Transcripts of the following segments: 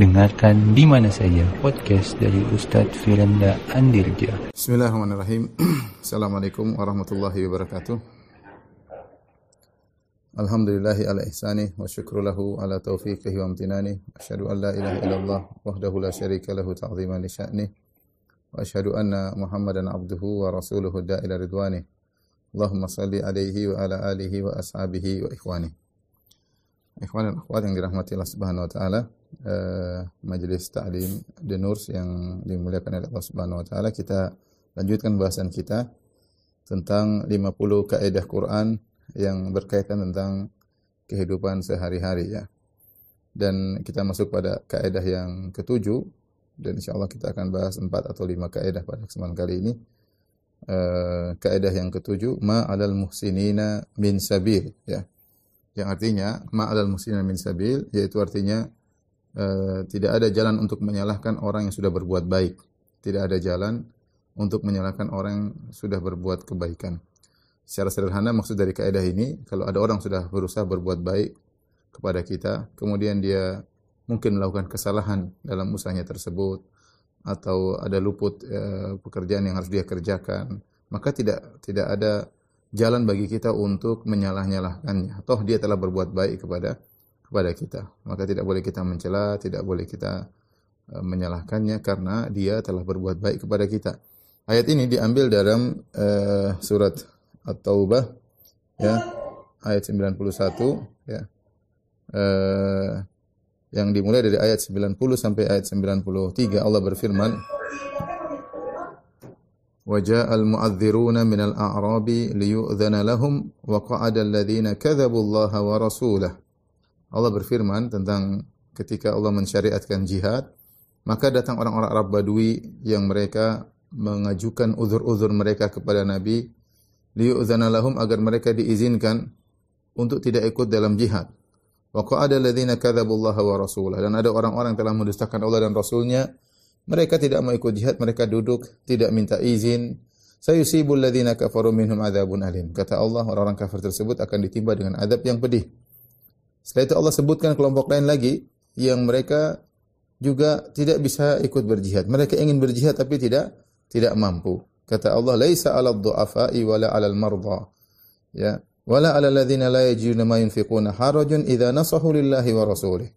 Dengarkan di mana saja podcast dari Ustadz Firanda Andirja. Bismillahirrahmanirrahim. Assalamualaikum warahmatullahi wabarakatuh. Alhamdulillahi ala ihsani wa syukru lahu ala taufiqihi wa amtinani. Asyhadu an la ilaha illallah wahdahu la syarika lahu ta'ziman li sya'ni. Wa asyhadu anna Muhammadan abduhu wa rasuluhu da'ila ridwani. Allahumma salli alaihi wa ala alihi wa ashabihi wa ikhwani. Ikhwan dan akhwat yang dirahmati Allah Subhanahu wa taala, eh, majelis ta'lim Denurs yang dimuliakan oleh Allah Subhanahu wa taala, kita lanjutkan bahasan kita tentang 50 kaidah Quran yang berkaitan tentang kehidupan sehari-hari ya. Dan kita masuk pada kaidah yang ketujuh dan insyaallah kita akan bahas empat atau lima kaidah pada kesempatan kali ini. Uh, kaidah yang ketujuh ma alal muhsinina min sabil ya yang artinya ma'alal muslimin min sabil yaitu artinya uh, tidak ada jalan untuk menyalahkan orang yang sudah berbuat baik. Tidak ada jalan untuk menyalahkan orang yang sudah berbuat kebaikan. Secara sederhana maksud dari kaidah ini kalau ada orang sudah berusaha berbuat baik kepada kita, kemudian dia mungkin melakukan kesalahan dalam usahanya tersebut atau ada luput uh, pekerjaan yang harus dia kerjakan, maka tidak tidak ada jalan bagi kita untuk menyalah-nyalahkannya. Toh dia telah berbuat baik kepada kepada kita. Maka tidak boleh kita mencela, tidak boleh kita uh, menyalahkannya karena dia telah berbuat baik kepada kita. Ayat ini diambil dalam uh, surat At-Taubah ya, ayat 91 ya. Uh, yang dimulai dari ayat 90 sampai ayat 93 Allah berfirman وجاء المؤذرون من الأعراب ليؤذن لهم وقعد الذين كذبوا الله ورسوله Allah berfirman tentang ketika Allah mensyariatkan jihad maka datang orang-orang Arab Badui yang mereka mengajukan uzur-uzur mereka kepada Nabi liyu'zana lahum agar mereka diizinkan untuk tidak ikut dalam jihad. Wa qa'ada alladziina kadzabullaha wa rasulah dan ada orang-orang telah mendustakan Allah dan Rasulnya mereka tidak mau ikut jihad, mereka duduk, tidak minta izin. Sayusibul ladzina kafaru minhum adzabun alim. Kata Allah, orang-orang kafir tersebut akan ditimpa dengan adab yang pedih. Setelah itu Allah sebutkan kelompok lain lagi yang mereka juga tidak bisa ikut berjihad. Mereka ingin berjihad tapi tidak tidak mampu. Kata Allah, "Laisa 'alal du'afa'i wala 'alal marda." Ya, wala 'alal ladzina la yajiduna ma yunfiquna harajun idza nasahu lillahi wa rasulih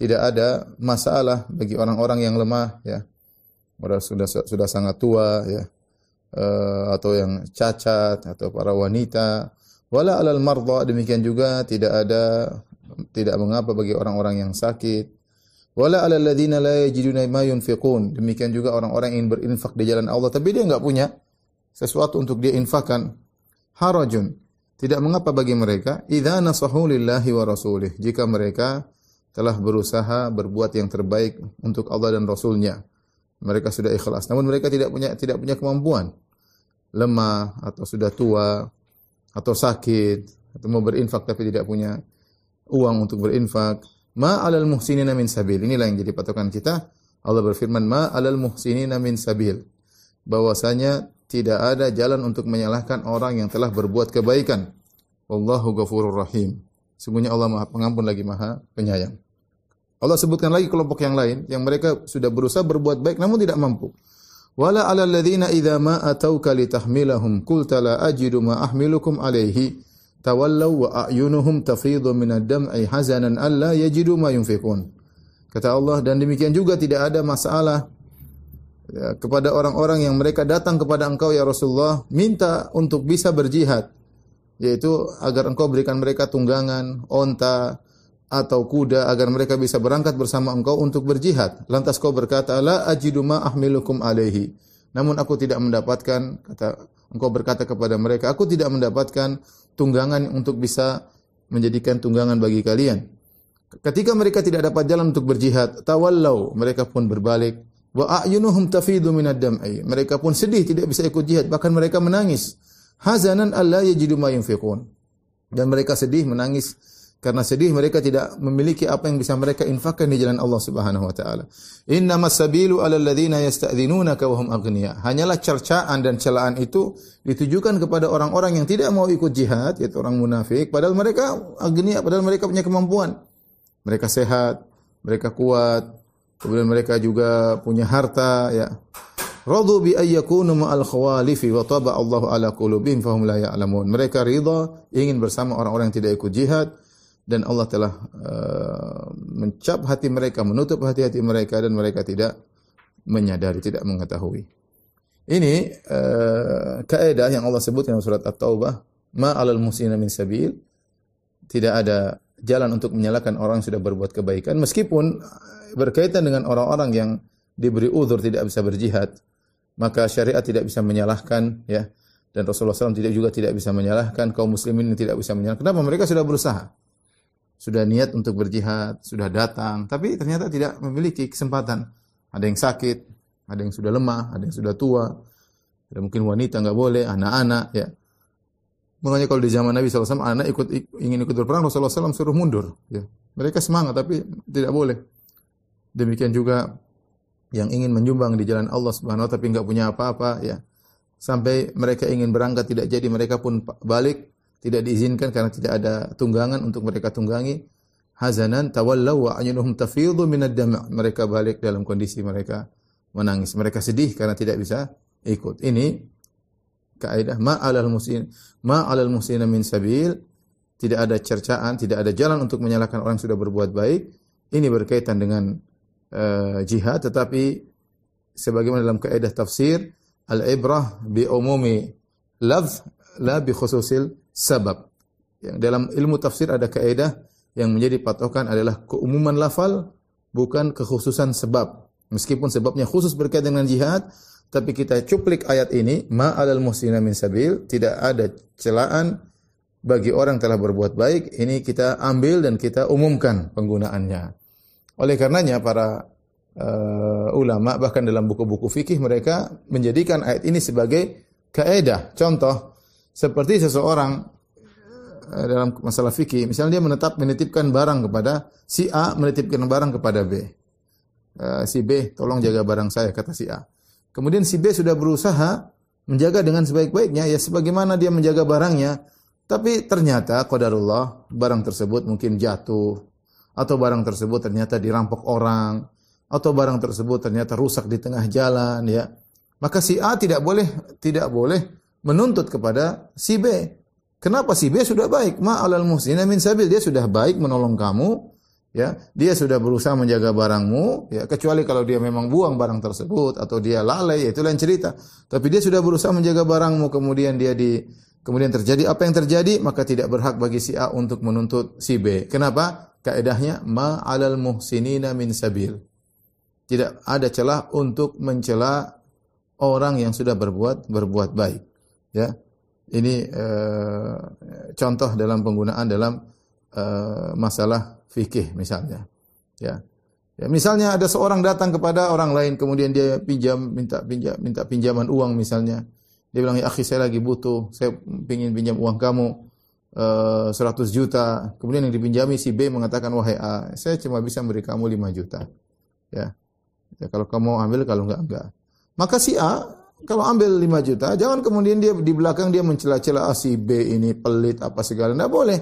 tidak ada masalah bagi orang-orang yang lemah ya. Orang sudah sudah sangat tua ya. Uh, atau yang cacat atau para wanita wala alal marda demikian juga tidak ada tidak mengapa bagi orang-orang yang sakit wala alal ladzina la yajiduna ma yunfiqun demikian juga orang-orang yang berinfak di jalan Allah tapi dia enggak punya sesuatu untuk dia infakkan harajun tidak mengapa bagi mereka idza nasahu lillahi wa rasulih jika mereka telah berusaha berbuat yang terbaik untuk Allah dan Rasulnya. Mereka sudah ikhlas. Namun mereka tidak punya tidak punya kemampuan. Lemah atau sudah tua atau sakit atau mau berinfak tapi tidak punya uang untuk berinfak. Ma alal muhsinina min sabil. Inilah yang jadi patokan kita. Allah berfirman, "Ma alal muhsinina min sabil." Bahwasanya tidak ada jalan untuk menyalahkan orang yang telah berbuat kebaikan. Wallahu ghafurur rahim. Sungguhnya Allah Maha Pengampun lagi Maha Penyayang. Allah sebutkan lagi kelompok yang lain yang mereka sudah berusaha berbuat baik namun tidak mampu. Wala 'alal ladzina idza ma atauka litahmilahum qulta la ajidu ma ahmilukum alaihi tawallaw wa a'yunuhum tafidhu min ad-dam'i hazanan alla yajidu ma yunfiqun. Kata Allah dan demikian juga tidak ada masalah ya, kepada orang-orang yang mereka datang kepada engkau ya Rasulullah minta untuk bisa berjihad yaitu agar engkau berikan mereka tunggangan, onta, atau kuda agar mereka bisa berangkat bersama engkau untuk berjihad. Lantas kau berkata, "La ajidu ma ahmilukum alaihi." Namun aku tidak mendapatkan kata engkau berkata kepada mereka, "Aku tidak mendapatkan tunggangan untuk bisa menjadikan tunggangan bagi kalian." Ketika mereka tidak dapat jalan untuk berjihad, tawallau, mereka pun berbalik. Wa a'yunuhum tafidu minad dam'i. Mereka pun sedih tidak bisa ikut jihad, bahkan mereka menangis hazanan alla yajidu ma yunfiqun. Dan mereka sedih menangis karena sedih mereka tidak memiliki apa yang bisa mereka infakkan di jalan Allah Subhanahu wa taala. Innamas sabilu 'alal ladzina yasta'dzinunaka wa hum. Hanyalah cercaan dan celaan itu ditujukan kepada orang-orang yang tidak mau ikut jihad, yaitu orang munafik, padahal mereka agnia, padahal mereka punya kemampuan. Mereka sehat, mereka kuat, Kemudian mereka juga punya harta ya. Radu bi ayyakunu ma'al khawalifi wa taba Allahu ala qulubihim fahum la ya'lamun. Mereka ridha ingin bersama orang-orang yang tidak ikut jihad dan Allah telah uh, mencap hati mereka, menutup hati-hati mereka dan mereka tidak menyadari, tidak mengetahui. Ini uh, kaidah yang Allah sebut dalam surat At-Taubah, ma 'alal musina min sabil. Tidak ada jalan untuk menyalahkan orang yang sudah berbuat kebaikan meskipun berkaitan dengan orang-orang yang diberi uzur tidak bisa berjihad maka syariat tidak bisa menyalahkan ya dan Rasulullah SAW tidak juga tidak bisa menyalahkan kaum muslimin tidak bisa menyalahkan kenapa mereka sudah berusaha sudah niat untuk berjihad sudah datang tapi ternyata tidak memiliki kesempatan ada yang sakit ada yang sudah lemah ada yang sudah tua ada mungkin wanita nggak boleh anak-anak ya Makanya kalau di zaman Nabi SAW anak ikut ingin ikut berperang Rasulullah SAW suruh mundur. Ya. Mereka semangat tapi tidak boleh. Demikian juga yang ingin menyumbang di jalan Allah Subhanahu tapi enggak punya apa-apa ya. Sampai mereka ingin berangkat tidak jadi mereka pun balik tidak diizinkan karena tidak ada tunggangan untuk mereka tunggangi. Hazanan tawallaw wa ayunuhum tafidhu minad dam' Mereka balik dalam kondisi mereka menangis. Mereka sedih karena tidak bisa ikut. Ini kaidah ma alal muslim ma alal muslimina min sabil tidak ada cercaan, tidak ada jalan untuk menyalahkan orang yang sudah berbuat baik. Ini berkaitan dengan uh, jihad tetapi sebagaimana dalam kaidah tafsir al-ibrah bi umumi lafz la bi khususil sabab. Yang dalam ilmu tafsir ada kaidah yang menjadi patokan adalah keumuman lafal bukan kekhususan sebab. Meskipun sebabnya khusus berkaitan dengan jihad, tapi kita cuplik ayat ini, ma alal musina min sabil, tidak ada celaan bagi orang telah berbuat baik, ini kita ambil dan kita umumkan penggunaannya. Oleh karenanya para uh, ulama bahkan dalam buku-buku fikih mereka menjadikan ayat ini sebagai kaidah. Contoh seperti seseorang uh, dalam masalah fikih, misalnya dia menetap menitipkan barang kepada si A menitipkan barang kepada B. Uh, si B, tolong jaga barang saya kata si A. Kemudian si B sudah berusaha menjaga dengan sebaik-baiknya ya sebagaimana dia menjaga barangnya, tapi ternyata qadarullah barang tersebut mungkin jatuh atau barang tersebut ternyata dirampok orang atau barang tersebut ternyata rusak di tengah jalan ya. Maka si A tidak boleh tidak boleh menuntut kepada si B. Kenapa si B sudah baik? Ma alal muhsina min sabil. Dia sudah baik menolong kamu, ya. Dia sudah berusaha menjaga barangmu ya. Kecuali kalau dia memang buang barang tersebut atau dia lalai ya itu lain cerita. Tapi dia sudah berusaha menjaga barangmu kemudian dia di kemudian terjadi apa yang terjadi maka tidak berhak bagi si A untuk menuntut si B. Kenapa? Kaidahnya ma alal muhsinina min sabil. Tidak ada celah untuk mencela orang yang sudah berbuat berbuat baik ya ini uh, contoh dalam penggunaan dalam uh, masalah fikih misalnya. Ya. Ya, misalnya ada seorang datang kepada orang lain kemudian dia pinjam minta pinjam minta pinjaman uang misalnya. Dia bilang, "Ya akhi, saya lagi butuh, saya ingin pinjam uang kamu uh, eh, 100 juta." Kemudian yang dipinjami si B mengatakan, "Wahai A, saya cuma bisa beri kamu 5 juta." Ya. Ya kalau kamu ambil kalau enggak enggak. Maka si A kalau ambil 5 juta, jangan kemudian dia di belakang dia mencela-cela ah, si B ini pelit apa segala. Enggak boleh.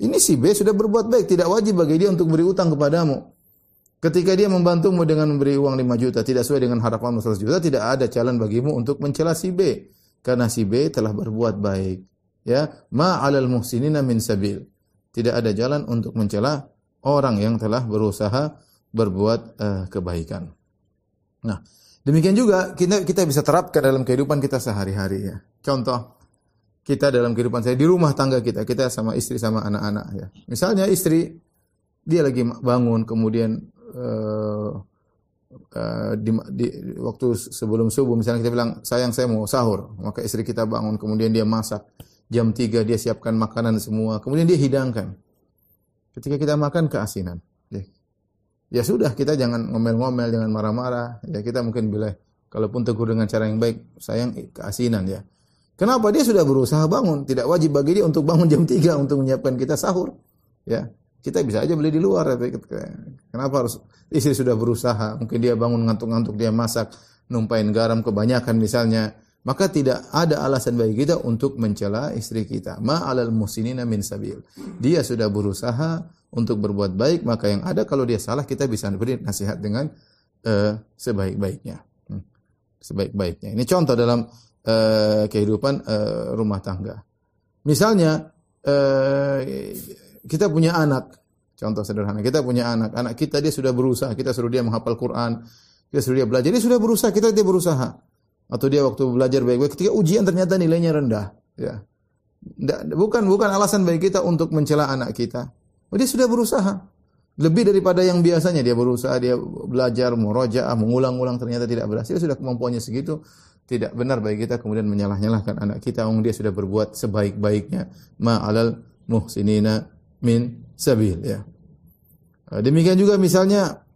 Ini si B sudah berbuat baik, tidak wajib bagi dia untuk beri utang kepadamu. Ketika dia membantumu dengan memberi uang 5 juta, tidak sesuai dengan harapan 100 juta, tidak ada jalan bagimu untuk mencela si B. Karena si B telah berbuat baik. Ya, ma 'alal muhsinina min sabil. Tidak ada jalan untuk mencela orang yang telah berusaha berbuat uh, kebaikan. Nah, demikian juga kita kita bisa terapkan dalam kehidupan kita sehari-hari ya. Contoh, kita dalam kehidupan saya di rumah tangga kita, kita sama istri sama anak-anak ya. Misalnya istri dia lagi bangun kemudian uh, uh, di, di waktu sebelum subuh misalnya kita bilang sayang saya mau sahur, maka istri kita bangun kemudian dia masak jam 3 dia siapkan makanan semua, kemudian dia hidangkan. Ketika kita makan keasinan. Ya, ya sudah kita jangan ngomel-ngomel, jangan marah-marah. Ya kita mungkin bila kalaupun tegur dengan cara yang baik, sayang keasinan ya. Kenapa dia sudah berusaha bangun? Tidak wajib bagi dia untuk bangun jam 3 untuk menyiapkan kita sahur. Ya, kita bisa aja beli di luar. Kenapa harus istri sudah berusaha? Mungkin dia bangun ngantuk-ngantuk, dia masak, numpain garam kebanyakan misalnya. Maka tidak ada alasan bagi kita untuk mencela istri kita. Ma alal musinina min sabil. Dia sudah berusaha untuk berbuat baik, maka yang ada kalau dia salah kita bisa beri nasihat dengan uh, sebaik-baiknya. Hmm. Sebaik-baiknya. Ini contoh dalam uh, kehidupan uh, rumah tangga. Misalnya uh, kita punya anak, contoh sederhana, kita punya anak, anak kita dia sudah berusaha, kita suruh dia menghafal Quran, kita suruh dia belajar, dia sudah berusaha, kita dia berusaha. Atau dia waktu belajar baik-baik, ketika ujian ternyata nilainya rendah, ya. Bukan bukan alasan bagi kita untuk mencela anak kita. Oh, dia sudah berusaha. Lebih daripada yang biasanya dia berusaha, dia belajar, murojaah, mengulang-ulang ternyata tidak berhasil, sudah kemampuannya segitu, tidak benar bagi kita kemudian menyalah-nyalahkan anak kita wong dia sudah berbuat sebaik-baiknya ma alal muhsinina min sabil ya. Eh, demikian juga misalnya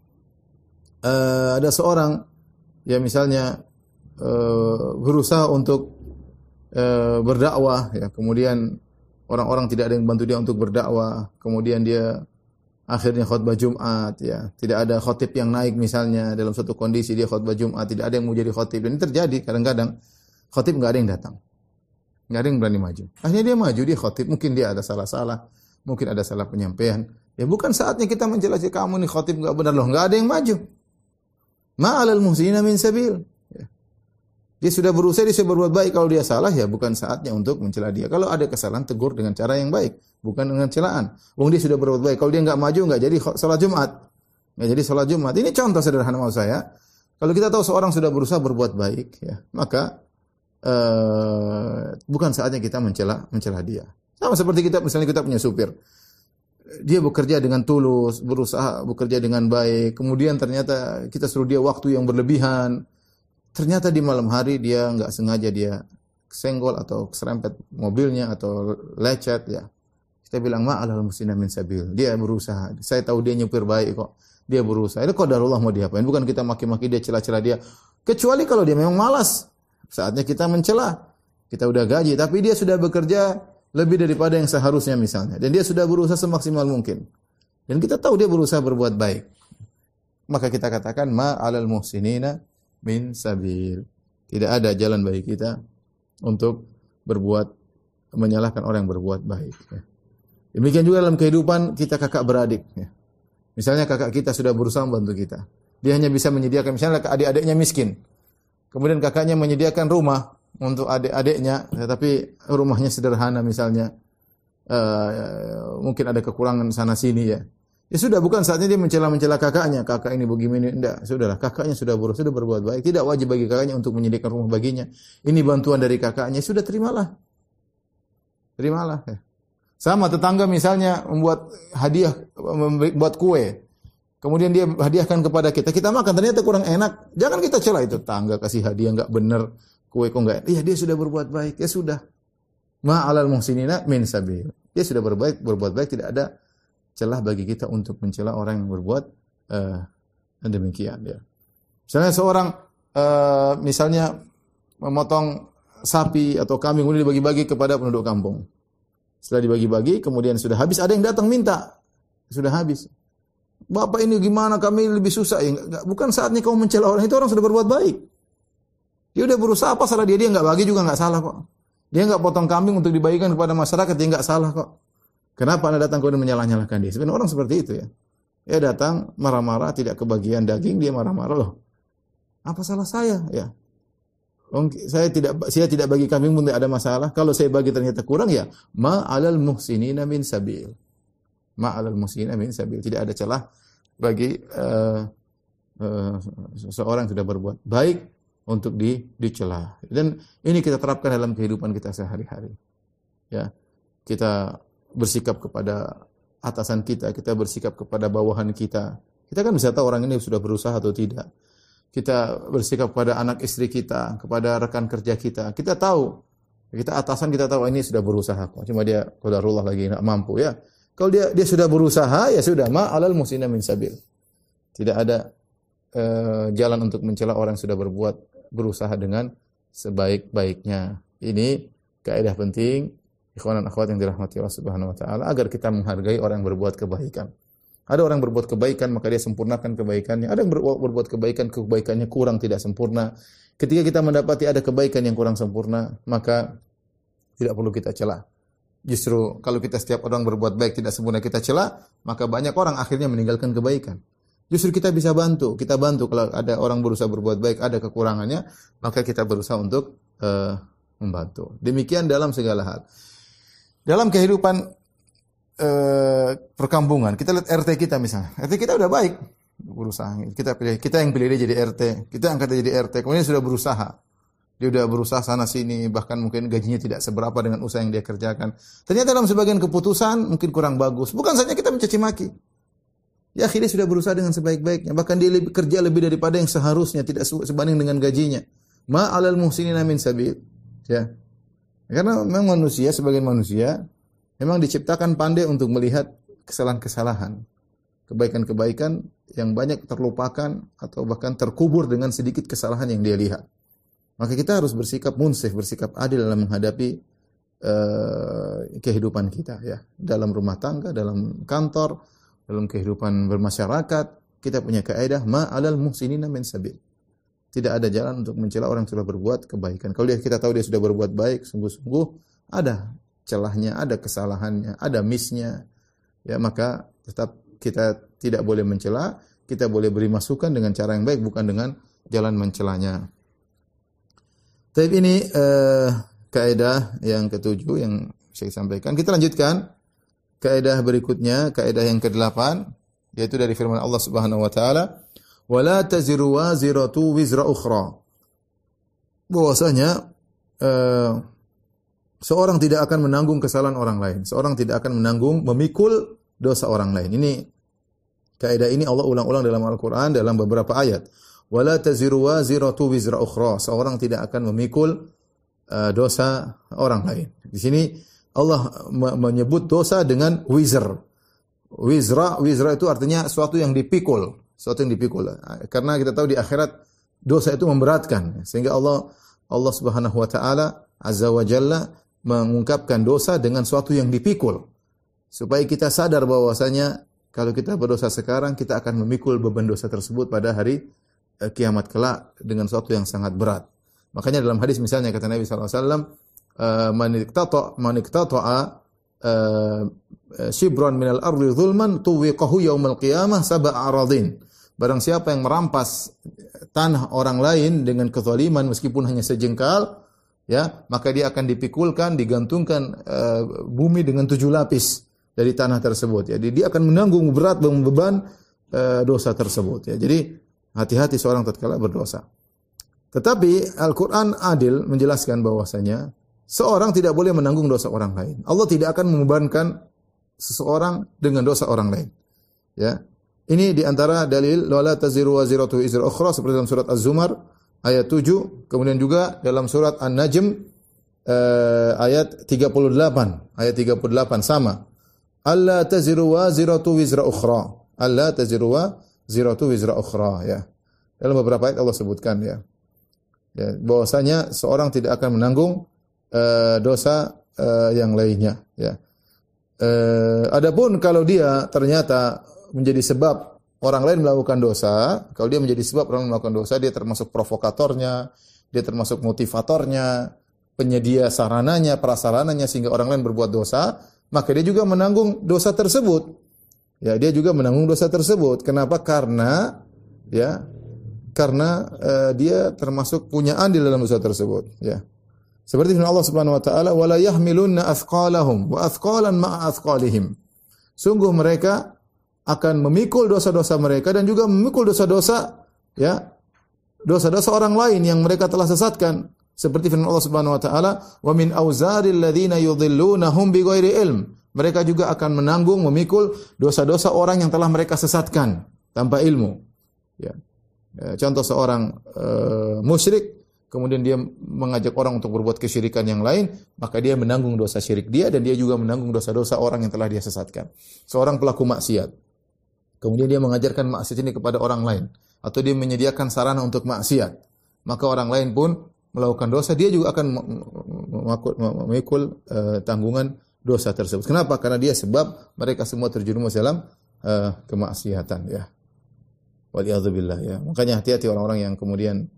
uh, ada seorang ya misalnya uh, berusaha untuk berdakwah ya kemudian orang-orang tidak ada yang bantu dia untuk berdakwah. Kemudian dia akhirnya khutbah Jumat ya. Tidak ada khotib yang naik misalnya dalam suatu kondisi dia khutbah Jumat tidak ada yang mau jadi khotib dan ini terjadi kadang-kadang. Khotib nggak ada yang datang. Nggak ada yang berani maju. Akhirnya dia maju dia khotib mungkin dia ada salah-salah mungkin ada salah penyampaian. Ya bukan saatnya kita menjelaskan kamu nih khotib nggak benar loh nggak ada yang maju. Ma'alal muhsinina min sabil dia sudah berusaha, dia sudah berbuat baik. Kalau dia salah, ya bukan saatnya untuk mencela dia. Kalau ada kesalahan, tegur dengan cara yang baik. Bukan dengan celaan. Wong dia sudah berbuat baik. Kalau dia nggak maju, nggak jadi sholat Jumat. Nggak jadi sholat Jumat. Ini contoh sederhana maksud saya. Kalau kita tahu seorang sudah berusaha berbuat baik, ya maka uh, bukan saatnya kita mencela mencela dia. Sama seperti kita, misalnya kita punya supir. Dia bekerja dengan tulus, berusaha bekerja dengan baik. Kemudian ternyata kita suruh dia waktu yang berlebihan Ternyata di malam hari dia nggak sengaja dia senggol atau serempet mobilnya atau lecet ya. Kita bilang ma'alal musina min sabil. Dia berusaha. Saya tahu dia nyupir baik kok. Dia berusaha. Itu qadarullah mau diapain? Bukan kita maki-maki dia celah-celah dia. Kecuali kalau dia memang malas. Saatnya kita mencela. Kita udah gaji tapi dia sudah bekerja lebih daripada yang seharusnya misalnya dan dia sudah berusaha semaksimal mungkin. Dan kita tahu dia berusaha berbuat baik. Maka kita katakan ma alal muhsinina min sabil. Tidak ada jalan bagi kita untuk berbuat menyalahkan orang yang berbuat baik. Ya. Demikian juga dalam kehidupan kita kakak beradik. Ya. Misalnya kakak kita sudah berusaha membantu kita. Dia hanya bisa menyediakan, misalnya adik-adiknya miskin. Kemudian kakaknya menyediakan rumah untuk adik-adiknya, tetapi rumahnya sederhana misalnya. Uh, mungkin ada kekurangan sana sini ya. Ya sudah bukan saatnya dia mencela-mencela kakaknya, kakak ini begini enggak, sudahlah kakaknya sudah berusaha sudah berbuat baik, tidak wajib bagi kakaknya untuk menyediakan rumah baginya. Ini bantuan dari kakaknya, sudah terimalah. Terimalah ya. Sama tetangga misalnya membuat hadiah membuat kue. Kemudian dia hadiahkan kepada kita, kita makan ternyata kurang enak. Jangan kita cela itu tangga kasih hadiah enggak benar, kue kok enggak. Iya dia sudah berbuat baik, ya sudah. Ma alal muhsinina min sabil. Dia sudah berbuat berbuat baik tidak ada celah bagi kita untuk mencela orang yang berbuat uh, demikian ya. Misalnya seorang uh, misalnya memotong sapi atau kambing kemudian dibagi-bagi kepada penduduk kampung. Setelah dibagi-bagi kemudian sudah habis ada yang datang minta. Sudah habis. Bapak ini gimana kami lebih susah ya enggak, bukan saatnya kamu mencela orang itu orang sudah berbuat baik. Dia udah berusaha apa salah dia dia enggak bagi juga enggak salah kok. Dia enggak potong kambing untuk dibagikan kepada masyarakat dia enggak salah kok. Kenapa Anda datang kemudian menyalah-nyalahkan dia? Sebenarnya orang seperti itu ya. Dia datang marah-marah tidak kebagian daging, dia marah-marah loh. Apa salah saya? Ya. Saya tidak saya tidak bagi kambing pun tidak ada masalah. Kalau saya bagi ternyata kurang ya ma alal muhsinina min sabil. Ma alal muhsinina min sabil. Tidak ada celah bagi uh, uh, seorang sudah berbuat baik untuk di dicela. Dan ini kita terapkan dalam kehidupan kita sehari-hari. Ya. Kita bersikap kepada atasan kita, kita bersikap kepada bawahan kita. Kita kan bisa tahu orang ini sudah berusaha atau tidak. Kita bersikap kepada anak istri kita, kepada rekan kerja kita. Kita tahu, kita atasan kita tahu ini sudah berusaha kok. Cuma dia qadarullah lagi enggak mampu ya. Kalau dia dia sudah berusaha ya sudah ma alal musina min sabil. Tidak ada uh, jalan untuk mencela orang yang sudah berbuat berusaha dengan sebaik-baiknya. Ini kaidah penting ikhwan dan akhwat yang dirahmati Allah Subhanahu wa taala agar kita menghargai orang yang berbuat kebaikan. Ada orang berbuat kebaikan maka dia sempurnakan kebaikannya. Ada yang berbuat kebaikan kebaikannya kurang tidak sempurna. Ketika kita mendapati ada kebaikan yang kurang sempurna, maka tidak perlu kita celah. Justru kalau kita setiap orang berbuat baik tidak sempurna kita celah, maka banyak orang akhirnya meninggalkan kebaikan. Justru kita bisa bantu, kita bantu kalau ada orang berusaha berbuat baik, ada kekurangannya, maka kita berusaha untuk uh, membantu. Demikian dalam segala hal. Dalam kehidupan uh, perkampungan, kita lihat RT kita misalnya. RT kita udah baik berusaha. Kita pilih, kita yang pilih dia jadi RT, kita angkat dia jadi RT. Kemudian sudah berusaha. Dia sudah berusaha sana sini, bahkan mungkin gajinya tidak seberapa dengan usaha yang dia kerjakan. Ternyata dalam sebagian keputusan mungkin kurang bagus. Bukan saja kita mencaci maki. Ya akhirnya sudah berusaha dengan sebaik-baiknya. Bahkan dia lebih, kerja lebih daripada yang seharusnya, tidak sebanding dengan gajinya. Ma alal muhsinina min sabil. Ya. Karena memang manusia, sebagian manusia, memang diciptakan pandai untuk melihat kesalahan-kesalahan. Kebaikan-kebaikan yang banyak terlupakan atau bahkan terkubur dengan sedikit kesalahan yang dia lihat. Maka kita harus bersikap munsif, bersikap adil dalam menghadapi uh, kehidupan kita ya. Dalam rumah tangga, dalam kantor, dalam kehidupan bermasyarakat, kita punya kaidah ma alal muhsinina min sabil. Tidak ada jalan untuk mencela orang yang sudah berbuat kebaikan. Kalau dia kita tahu dia sudah berbuat baik sungguh-sungguh, ada celahnya, ada kesalahannya, ada missnya, ya maka tetap kita tidak boleh mencela, kita boleh beri masukan dengan cara yang baik, bukan dengan jalan mencelanya. Tapi ini uh, kaidah yang ketujuh yang saya sampaikan. Kita lanjutkan kaidah berikutnya, kaidah yang kedelapan, yaitu dari firman Allah Subhanahu wa taala, "Wala taziru waziratu wizra ukhra." Bahwasanya uh, seorang tidak akan menanggung kesalahan orang lain. Seorang tidak akan menanggung memikul dosa orang lain. Ini kaidah ini Allah ulang-ulang dalam Al-Qur'an dalam beberapa ayat. "Wala taziru waziratu wizra ukhra." Seorang tidak akan memikul uh, dosa orang lain. Di sini Allah menyebut dosa dengan wizr. Wizra, wizra itu artinya sesuatu yang dipikul, sesuatu yang dipikul. Karena kita tahu di akhirat dosa itu memberatkan, sehingga Allah Allah Subhanahu wa taala azza wa jalla mengungkapkan dosa dengan sesuatu yang dipikul. Supaya kita sadar bahwasanya kalau kita berdosa sekarang kita akan memikul beban dosa tersebut pada hari eh, kiamat kelak dengan sesuatu yang sangat berat. Makanya dalam hadis misalnya kata Nabi sallallahu alaihi wasallam Eh, man iktata man uh, shibran minal ardi zulman tuwiqahu yaumal qiyamah sab'a aradin. Barang siapa yang merampas tanah orang lain dengan kezaliman meskipun hanya sejengkal, ya, maka dia akan dipikulkan, digantungkan uh, bumi dengan tujuh lapis dari tanah tersebut. Jadi dia akan menanggung berat beban uh, dosa tersebut. Ya. Jadi hati-hati seorang tatkala berdosa. Tetapi Al-Quran adil menjelaskan bahwasanya Seorang tidak boleh menanggung dosa orang lain. Allah tidak akan membebankan seseorang dengan dosa orang lain. Ya. Ini di antara dalil wala taziru waziratu izra ukhra seperti dalam surat Az-Zumar ayat 7, kemudian juga dalam surat An-Najm uh, ayat 38, ayat 38 sama. Allah taziru waziratu wizra ukhra. Allah taziru waziratu wizra ukhra ya. Dalam beberapa ayat Allah sebutkan ya. Ya, bahwasanya seorang tidak akan menanggung uh, dosa uh, yang lainnya ya. Uh, adapun kalau dia ternyata menjadi sebab orang lain melakukan dosa, kalau dia menjadi sebab orang melakukan dosa, dia termasuk provokatornya, dia termasuk motivatornya, penyedia sarananya, prasarananya sehingga orang lain berbuat dosa, maka dia juga menanggung dosa tersebut. Ya, dia juga menanggung dosa tersebut. Kenapa? Karena ya karena uh, dia termasuk punya andil dalam dosa tersebut, ya. Seperti firman Allah Subhanahu wa taala, "Wala yahmilunna athqalahum wa athqalan ma'a athqalihim." Sungguh mereka akan memikul dosa-dosa mereka dan juga memikul dosa-dosa ya dosa-dosa orang lain yang mereka telah sesatkan. Seperti firman Allah Subhanahu wa taala, "Wa min auzaril ladzina yudhillunahum bighairi ilm." Mereka juga akan menanggung memikul dosa-dosa orang yang telah mereka sesatkan tanpa ilmu. Ya. ya contoh seorang uh, musyrik kemudian dia mengajak orang untuk berbuat kesyirikan yang lain, maka dia menanggung dosa syirik dia dan dia juga menanggung dosa-dosa orang yang telah dia sesatkan. Seorang pelaku maksiat. Kemudian dia mengajarkan maksiat ini kepada orang lain atau dia menyediakan sarana untuk maksiat. Maka orang lain pun melakukan dosa, dia juga akan memikul uh, tanggungan dosa tersebut. Kenapa? Karena dia sebab mereka semua terjerumus dalam uh, kemaksiatan ya. Waliyadzubillah ya. Makanya hati-hati orang-orang yang kemudian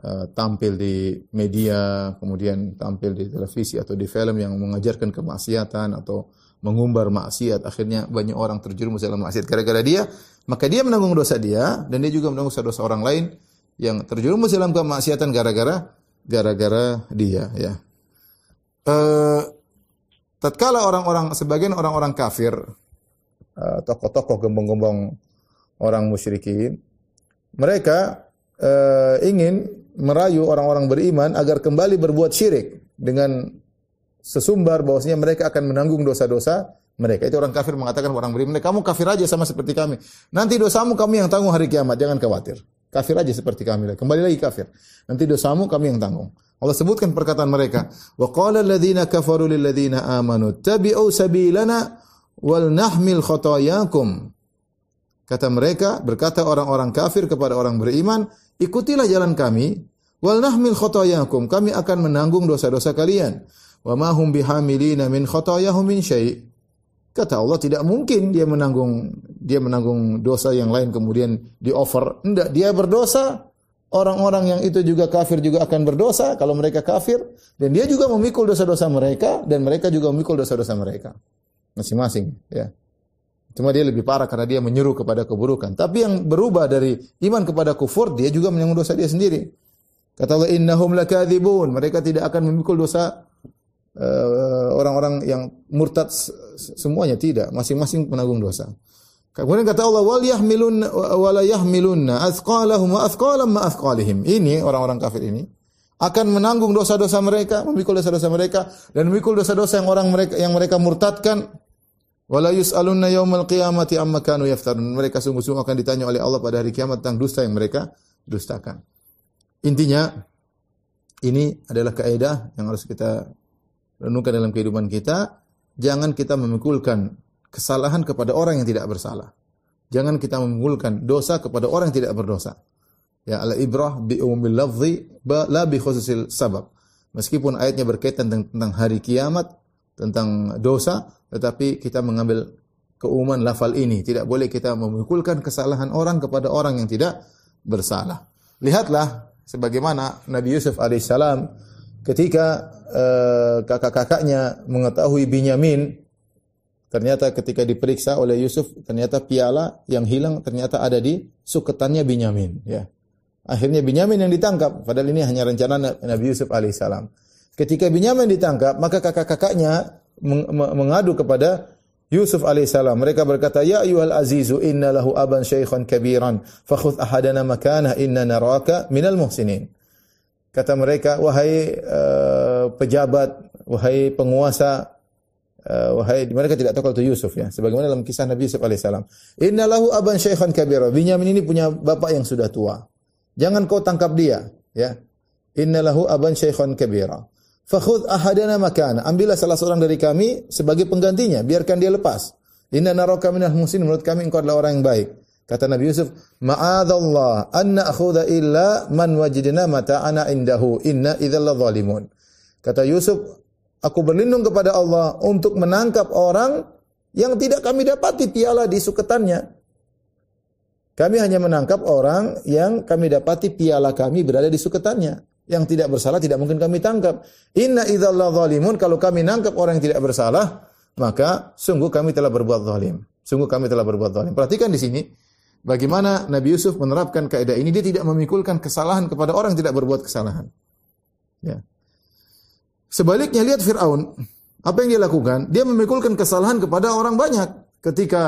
Eh, tampil di media, kemudian tampil di televisi atau di film yang mengajarkan kemaksiatan atau mengumbar maksiat, akhirnya banyak orang terjerumus dalam maksiat gara-gara dia maka dia menanggung dosa dia dan dia juga menanggung dosa-dosa orang lain yang terjerumus dalam kemaksiatan gara-gara gara-gara dia ya. Eh tatkala orang-orang sebagian orang-orang kafir eh, tokoh-tokoh gembong-gembong orang musyrikin mereka uh, ingin merayu orang-orang beriman agar kembali berbuat syirik dengan sesumbar bahwasanya mereka akan menanggung dosa-dosa mereka. Itu orang kafir mengatakan orang beriman, kamu kafir aja sama seperti kami. Nanti dosamu kami yang tanggung hari kiamat, jangan khawatir. Kafir aja seperti kami. Kembali lagi kafir. Nanti dosamu kami yang tanggung. Allah sebutkan perkataan mereka. Wa qala alladziina kafaru lil amanu tabi'u sabilana wal nahmil khotayakum. Kata mereka, berkata orang-orang kafir kepada orang beriman, ikutilah jalan kami, wal nahmil khotayakum. Kami akan menanggung dosa-dosa kalian. Wa ma hum bihamilina min khotayahum min syai'. Kata Allah tidak mungkin dia menanggung dia menanggung dosa yang lain kemudian di offer. Enggak, dia berdosa. Orang-orang yang itu juga kafir juga akan berdosa kalau mereka kafir dan dia juga memikul dosa-dosa mereka dan mereka juga memikul dosa-dosa mereka. Masing-masing, ya. Cuma dia lebih parah karena dia menyuruh kepada keburukan. Tapi yang berubah dari iman kepada kufur, dia juga menanggung dosa dia sendiri. Kata Allah, innahum lakadzibun. Mereka tidak akan memikul dosa eh, orang-orang uh, yang murtad semuanya tidak, masing-masing menanggung dosa. Kemudian kata Allah, wal yahmilun wa la yahmilunna athqalahum wa athqalam ma athqalihim. Ini orang-orang kafir ini akan menanggung dosa-dosa mereka, memikul dosa-dosa mereka dan memikul dosa-dosa yang orang mereka yang mereka murtadkan Wala yus'alunna yaumal qiyamati amma kanu yaftarun. Mereka sungguh-sungguh akan ditanya oleh Allah pada hari kiamat tentang dusta yang mereka dustakan. Intinya ini adalah kaidah yang harus kita renungkan dalam kehidupan kita. Jangan kita memikulkan kesalahan kepada orang yang tidak bersalah. Jangan kita memikulkan dosa kepada orang yang tidak berdosa. Ya, al ibrah bi umumil lafzi la bi khususil sabab. Meskipun ayatnya berkaitan tentang hari kiamat, tentang dosa, tetapi kita mengambil keumuman lafal ini. Tidak boleh kita memukulkan kesalahan orang kepada orang yang tidak bersalah. Lihatlah sebagaimana Nabi Yusuf alaihissalam ketika uh, kakak-kakaknya mengetahui Binyamin, ternyata ketika diperiksa oleh Yusuf, ternyata piala yang hilang ternyata ada di suketannya Binyamin. Ya. Akhirnya Binyamin yang ditangkap, padahal ini hanya rencana Nabi Yusuf alaihissalam. Ketika Binyamin ditangkap, maka kakak-kakaknya mengadu kepada Yusuf alaihissalam. Mereka berkata, Ya ayuhal azizu, inna lahu aban syaikhan kabiran, fakhud ahadana makanah inna naraka minal muhsinin. Kata mereka, wahai uh, pejabat, wahai penguasa, uh, wahai mereka tidak tahu kalau itu Yusuf ya. Sebagaimana dalam kisah Nabi Yusuf alaihissalam. Inna lahu aban syaikhan kabira. Binyamin ini punya bapak yang sudah tua. Jangan kau tangkap dia, ya. Inna lahu aban syaikhan kabira. Fakhud ahadana makana. Ambillah salah seorang dari kami sebagai penggantinya, biarkan dia lepas. Inna naraka minal muslimin, menurut kami engkau adalah orang yang baik. Kata Nabi Yusuf, "Ma'adzallah an na'khudha illa man wajidna mata'ana indahu, inna idzal zalimun." Kata Yusuf, aku berlindung kepada Allah untuk menangkap orang yang tidak kami dapati piala di suketannya. Kami hanya menangkap orang yang kami dapati piala kami berada di suketannya yang tidak bersalah tidak mungkin kami tangkap. Inna idzalla zalimun kalau kami nangkap orang yang tidak bersalah, maka sungguh kami telah berbuat zalim. Sungguh kami telah berbuat zalim. Perhatikan di sini bagaimana Nabi Yusuf menerapkan kaidah ini dia tidak memikulkan kesalahan kepada orang yang tidak berbuat kesalahan. Ya. Sebaliknya lihat Firaun, apa yang dia lakukan? Dia memikulkan kesalahan kepada orang banyak. Ketika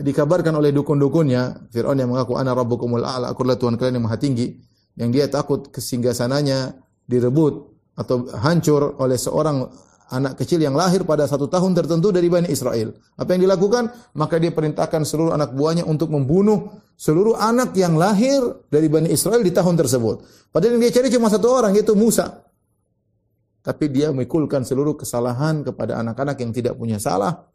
eh, dikabarkan oleh dukun-dukunnya, Firaun yang mengaku ana rabbukumul a'la, aku adalah Tuhan kalian yang maha tinggi yang dia takut kesinggasananya direbut atau hancur oleh seorang anak kecil yang lahir pada satu tahun tertentu dari Bani Israel. Apa yang dilakukan? Maka dia perintahkan seluruh anak buahnya untuk membunuh seluruh anak yang lahir dari Bani Israel di tahun tersebut. Padahal yang dia cari cuma satu orang, yaitu Musa. Tapi dia memikulkan seluruh kesalahan kepada anak-anak yang tidak punya salah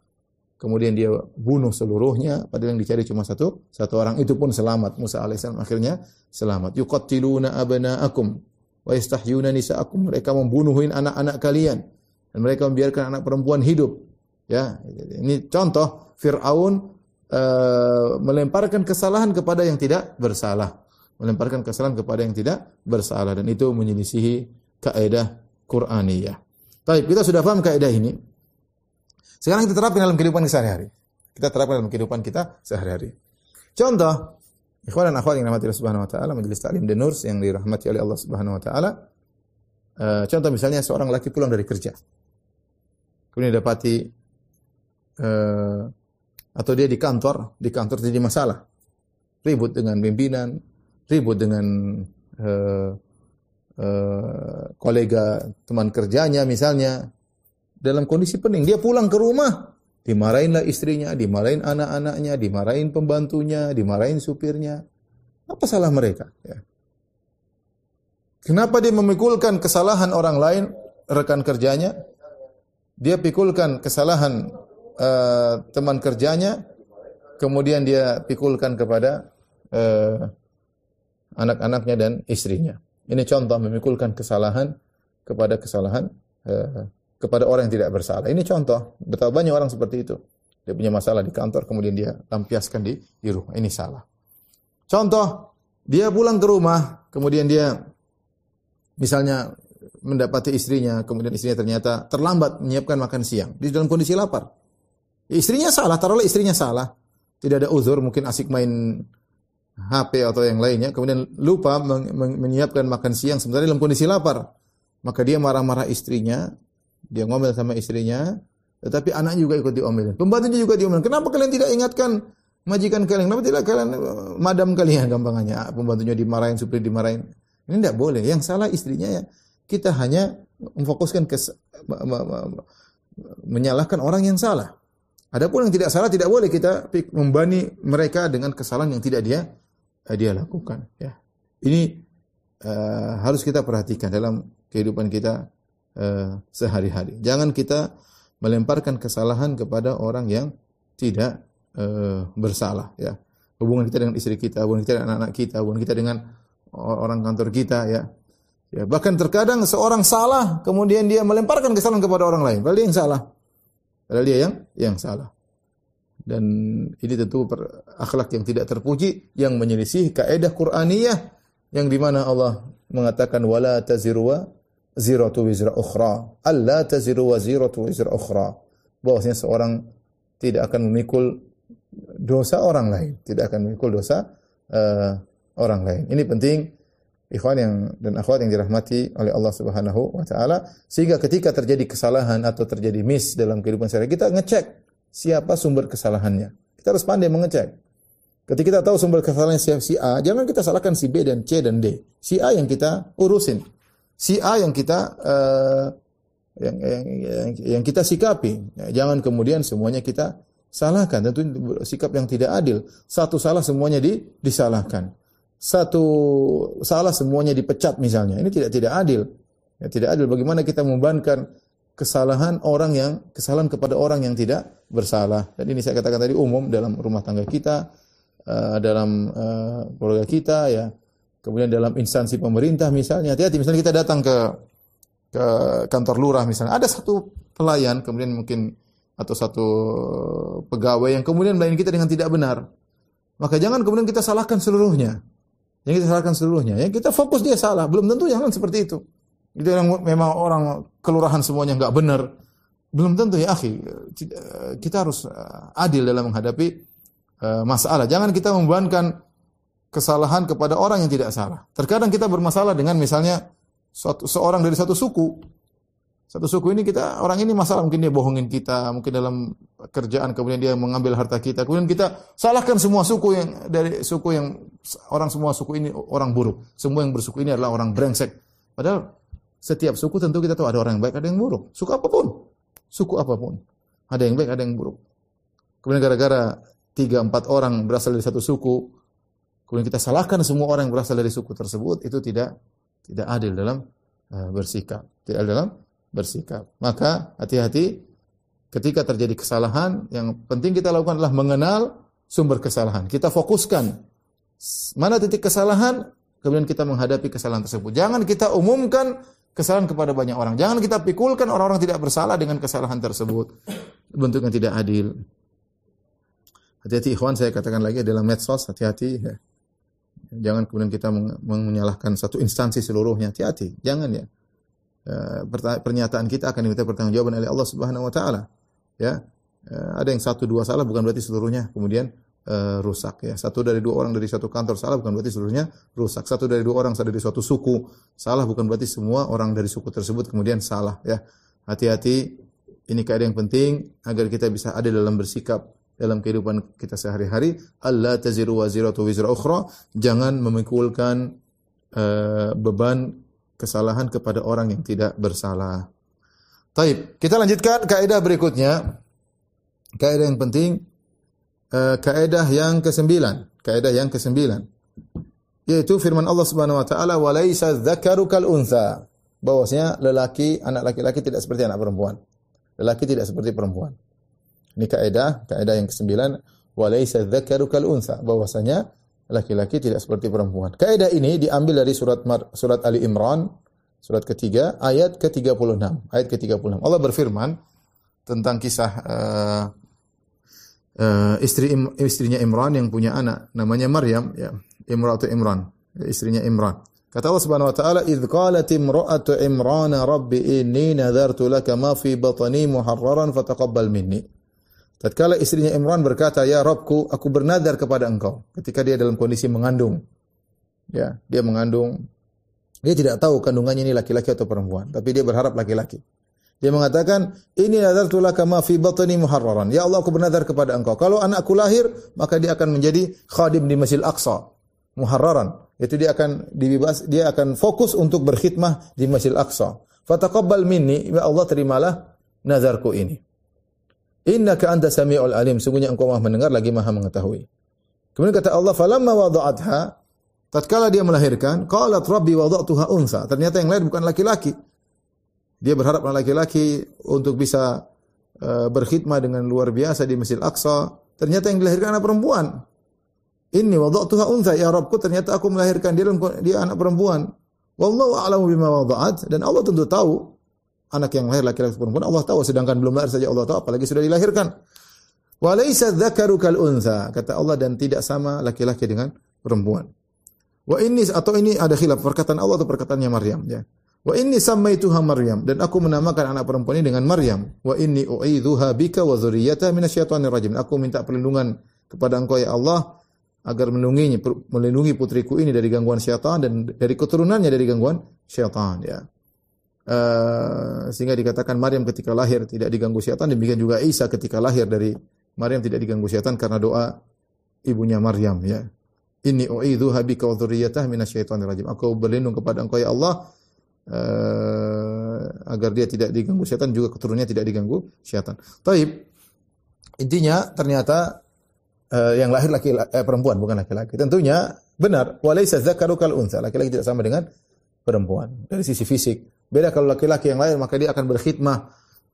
kemudian dia bunuh seluruhnya padahal yang dicari cuma satu satu orang. Itu pun selamat. Musa alaihissalam akhirnya selamat. Yuqattiluna abna'akum wa yastahyuna nisa'akum. Mereka membunuhin anak-anak kalian. Dan mereka membiarkan anak perempuan hidup. Ya ini contoh. Firaun uh, melemparkan kesalahan kepada yang tidak bersalah. Melemparkan kesalahan kepada yang tidak bersalah. Dan itu menyelisihi kaidah Qur'aniyah. Baik, kita sudah paham kaidah ini. Sekarang kita terapkan dalam kehidupan sehari-hari. Kita terapkan dalam kehidupan kita sehari-hari. Contoh, ikhwan dan akhwat yang dirahmati Allah Subhanahu wa taala, majelis taklim The Nurs yang dirahmati oleh Allah Subhanahu wa taala. Uh, contoh misalnya seorang laki pulang dari kerja. Kemudian dapati uh, atau dia di kantor, di kantor terjadi masalah. Ribut dengan pimpinan, ribut dengan uh, uh, kolega teman kerjanya misalnya dalam kondisi pening dia pulang ke rumah. Dimarahinlah istrinya dimarahin anak-anaknya dimarahin pembantunya dimarahin supirnya. Apa salah mereka? Ya. kenapa dia memikulkan kesalahan orang lain rekan kerjanya? Dia pikulkan kesalahan uh, teman kerjanya kemudian dia pikulkan kepada uh, anak-anaknya dan istrinya. Ini contoh memikulkan kesalahan kepada kesalahan uh, kepada orang yang tidak bersalah. Ini contoh, betapa banyak orang seperti itu. Dia punya masalah di kantor, kemudian dia lampiaskan di, di rumah. Ini salah. Contoh, dia pulang ke rumah, kemudian dia misalnya mendapati istrinya, kemudian istrinya ternyata terlambat menyiapkan makan siang. Di dalam kondisi lapar. Istrinya salah, taruhlah istrinya salah. Tidak ada uzur, mungkin asik main HP atau yang lainnya, kemudian lupa menyiapkan makan siang sementara dalam kondisi lapar. Maka dia marah-marah istrinya, dia ngomel sama istrinya, tetapi anaknya juga ikut diomelin. Pembantunya juga diomelin. Kenapa kalian tidak ingatkan majikan kalian? Kenapa tidak kalian madam kalian gampangannya? Ah, pembantunya dimarahin, supir dimarahin. Ini tidak boleh. Yang salah istrinya ya. Kita hanya memfokuskan ke menyalahkan orang yang salah. Adapun yang tidak salah tidak boleh kita membani mereka dengan kesalahan yang tidak dia Eh, dia lakukan. Ya. Ini uh, harus kita perhatikan dalam kehidupan kita uh, sehari-hari. Jangan kita melemparkan kesalahan kepada orang yang tidak uh, bersalah. Ya. Hubungan kita dengan istri kita, hubungan kita dengan anak-anak kita, hubungan kita dengan orang kantor kita. Ya. Ya, bahkan terkadang seorang salah, kemudian dia melemparkan kesalahan kepada orang lain. Padahal dia yang salah. Padahal dia yang yang salah. Dan ini tentu akhlak yang tidak terpuji yang menyelisih kaidah Qur'aniyah yang di mana Allah mengatakan wala taziru ziratu wizra ukhra. Alla taziru wa ziratu wizra ukhra. Bahwasanya seorang tidak akan memikul dosa orang lain, tidak akan memikul dosa uh, orang lain. Ini penting ikhwan yang dan akhwat yang dirahmati oleh Allah Subhanahu wa taala sehingga ketika terjadi kesalahan atau terjadi miss dalam kehidupan sehari kita ngecek siapa sumber kesalahannya. Kita harus pandai mengecek. Ketika kita tahu sumber kesalahan si A, jangan kita salahkan si B dan C dan D. Si A yang kita urusin. Si A yang kita uh, yang, yang, yang, yang kita sikapi. Ya, jangan kemudian semuanya kita salahkan. Tentu sikap yang tidak adil. Satu salah semuanya di, disalahkan. Satu salah semuanya dipecat misalnya. Ini tidak tidak adil. Ya, tidak adil. Bagaimana kita membebankan kesalahan orang yang kesalahan kepada orang yang tidak bersalah. Dan ini saya katakan tadi umum dalam rumah tangga kita, uh, dalam uh, keluarga kita ya. Kemudian dalam instansi pemerintah misalnya, hati-hati misalnya kita datang ke ke kantor lurah misalnya, ada satu pelayan kemudian mungkin atau satu pegawai yang kemudian melayani kita dengan tidak benar. Maka jangan kemudian kita salahkan seluruhnya. Yang kita salahkan seluruhnya. Yang kita fokus dia salah. Belum tentu jangan seperti itu. Itu yang memang orang kelurahan semuanya nggak benar. Belum tentu ya, akhi. Kita harus eh, adil dalam menghadapi eh, masalah. Jangan kita membebankan kesalahan kepada orang yang tidak salah. Terkadang kita bermasalah dengan misalnya suatu, seorang dari satu suku. Satu suku ini kita orang ini masalah mungkin dia bohongin kita, mungkin dalam kerjaan kemudian dia mengambil harta kita. Kemudian kita salahkan semua suku yang dari suku yang orang semua suku ini orang buruk. Semua yang bersuku ini adalah orang brengsek. Padahal setiap suku tentu kita tahu ada orang yang baik, ada yang buruk. Suku apa pun. Suku apa pun. Ada yang baik, ada yang buruk. Kemudian gara-gara tiga empat orang berasal dari satu suku, kemudian kita salahkan semua orang yang berasal dari suku tersebut, itu tidak tidak adil dalam uh, bersikap. Tidak adil dalam bersikap. Maka hati-hati ketika terjadi kesalahan, yang penting kita lakukan adalah mengenal sumber kesalahan. Kita fokuskan mana titik kesalahan, kemudian kita menghadapi kesalahan tersebut. Jangan kita umumkan kesalahan kepada banyak orang. Jangan kita pikulkan orang-orang tidak bersalah dengan kesalahan tersebut. Bentuknya tidak adil. Hati-hati ikhwan, saya katakan lagi dalam medsos, hati-hati. Ya. Jangan kemudian kita menyalahkan satu instansi seluruhnya. Hati-hati, jangan ya. ya pernyataan kita akan diminta pertanggungjawaban oleh Allah Subhanahu wa taala. Ya. ya. Ada yang satu dua salah bukan berarti seluruhnya kemudian uh, rusak ya. Satu dari dua orang dari satu kantor salah bukan berarti seluruhnya rusak. Satu dari dua orang dari suatu suku salah bukan berarti semua orang dari suku tersebut kemudian salah ya. Hati-hati ini kaidah yang penting agar kita bisa ada dalam bersikap dalam kehidupan kita sehari-hari. Allah taziru waziratu wizra ukhra. Jangan memikulkan uh, beban kesalahan kepada orang yang tidak bersalah. Taib, kita lanjutkan kaidah berikutnya. Kaidah yang penting uh, kaidah yang kesembilan, kaidah yang kesembilan yaitu firman Allah Subhanahu wa taala walaisa dzakaru kal untha bahwasanya lelaki anak laki-laki tidak seperti anak perempuan. Lelaki tidak seperti perempuan. Ini kaidah, kaidah yang kesembilan walaisa dzakaru kal untha bahwasanya laki-laki tidak seperti perempuan. Kaidah ini diambil dari surat surat Ali Imran surat ketiga ayat ke-36. Ayat ke-36. Allah berfirman tentang kisah uh, uh, istri istrinya Imran yang punya anak namanya Maryam ya Imratu Imran istrinya Imran kata Allah Subhanahu wa taala idz qalat imra'atu Imran rabbi inni nadartu laka ma fi batni muharraran fataqabbal minni tatkala istrinya Imran berkata ya Rabbku aku bernadar kepada engkau ketika dia dalam kondisi mengandung ya dia mengandung dia tidak tahu kandungannya ini laki-laki atau perempuan tapi dia berharap laki-laki dia mengatakan, ini nadartu laka ma fi batni muharraran. Ya Allah, aku bernadar kepada engkau. Kalau anakku lahir, maka dia akan menjadi khadim di Masjid Aqsa. Muharraran. Itu dia akan dibebas, dia akan fokus untuk berkhidmah di Masjid Aqsa. Fataqabbal minni, ya Allah terimalah nazarku ini. Innaka anta sami'ul alim. Sungguhnya engkau maha mendengar lagi maha mengetahui. Kemudian kata Allah, falamma wada'atha, tatkala dia melahirkan, qalat rabbi wada'tuha unsa. Ternyata yang lahir bukan laki-laki. Dia berharap laki-laki untuk bisa uh, berkhidmah dengan luar biasa di Masjid Aqsa. Ternyata yang dilahirkan anak perempuan. Ini wada'tuha untha ya Rabbku ternyata aku melahirkan dia dia anak perempuan. Wallahu a'lamu bima wada'at dan Allah tentu tahu anak yang lahir laki-laki perempuan Allah tahu sedangkan belum lahir saja Allah tahu apalagi sudah dilahirkan. Wa laisa dzakaru kal untha kata Allah dan tidak sama laki-laki dengan perempuan. Wa ini atau ini ada khilaf perkataan Allah atau perkataannya Maryam ya. Wa inni sammaituha Maryam dan aku menamakan anak perempuan ini dengan Maryam. Wa inni u'idzuha bika wa dzurriyyataha minasyaitonir rajim. Aku minta perlindungan kepada Engkau ya Allah agar melindungi melindungi putriku ini dari gangguan syaitan dan dari keturunannya dari gangguan syaitan ya. Uh, sehingga dikatakan Maryam ketika lahir tidak diganggu syaitan demikian juga Isa ketika lahir dari Maryam tidak diganggu syaitan karena doa ibunya Maryam ya. Inni u'idzuha bika wa dzurriyyataha minasyaitonir rajim. Aku berlindung kepada Engkau ya Allah uh, agar dia tidak diganggu syaitan juga keturunannya tidak diganggu syaitan. Taib. Intinya ternyata uh, yang lahir laki eh, perempuan bukan laki-laki. Tentunya benar walaisa dzakaru unsa. Laki-laki tidak sama dengan perempuan dari sisi fisik. Beda kalau laki-laki yang lahir maka dia akan berkhidmah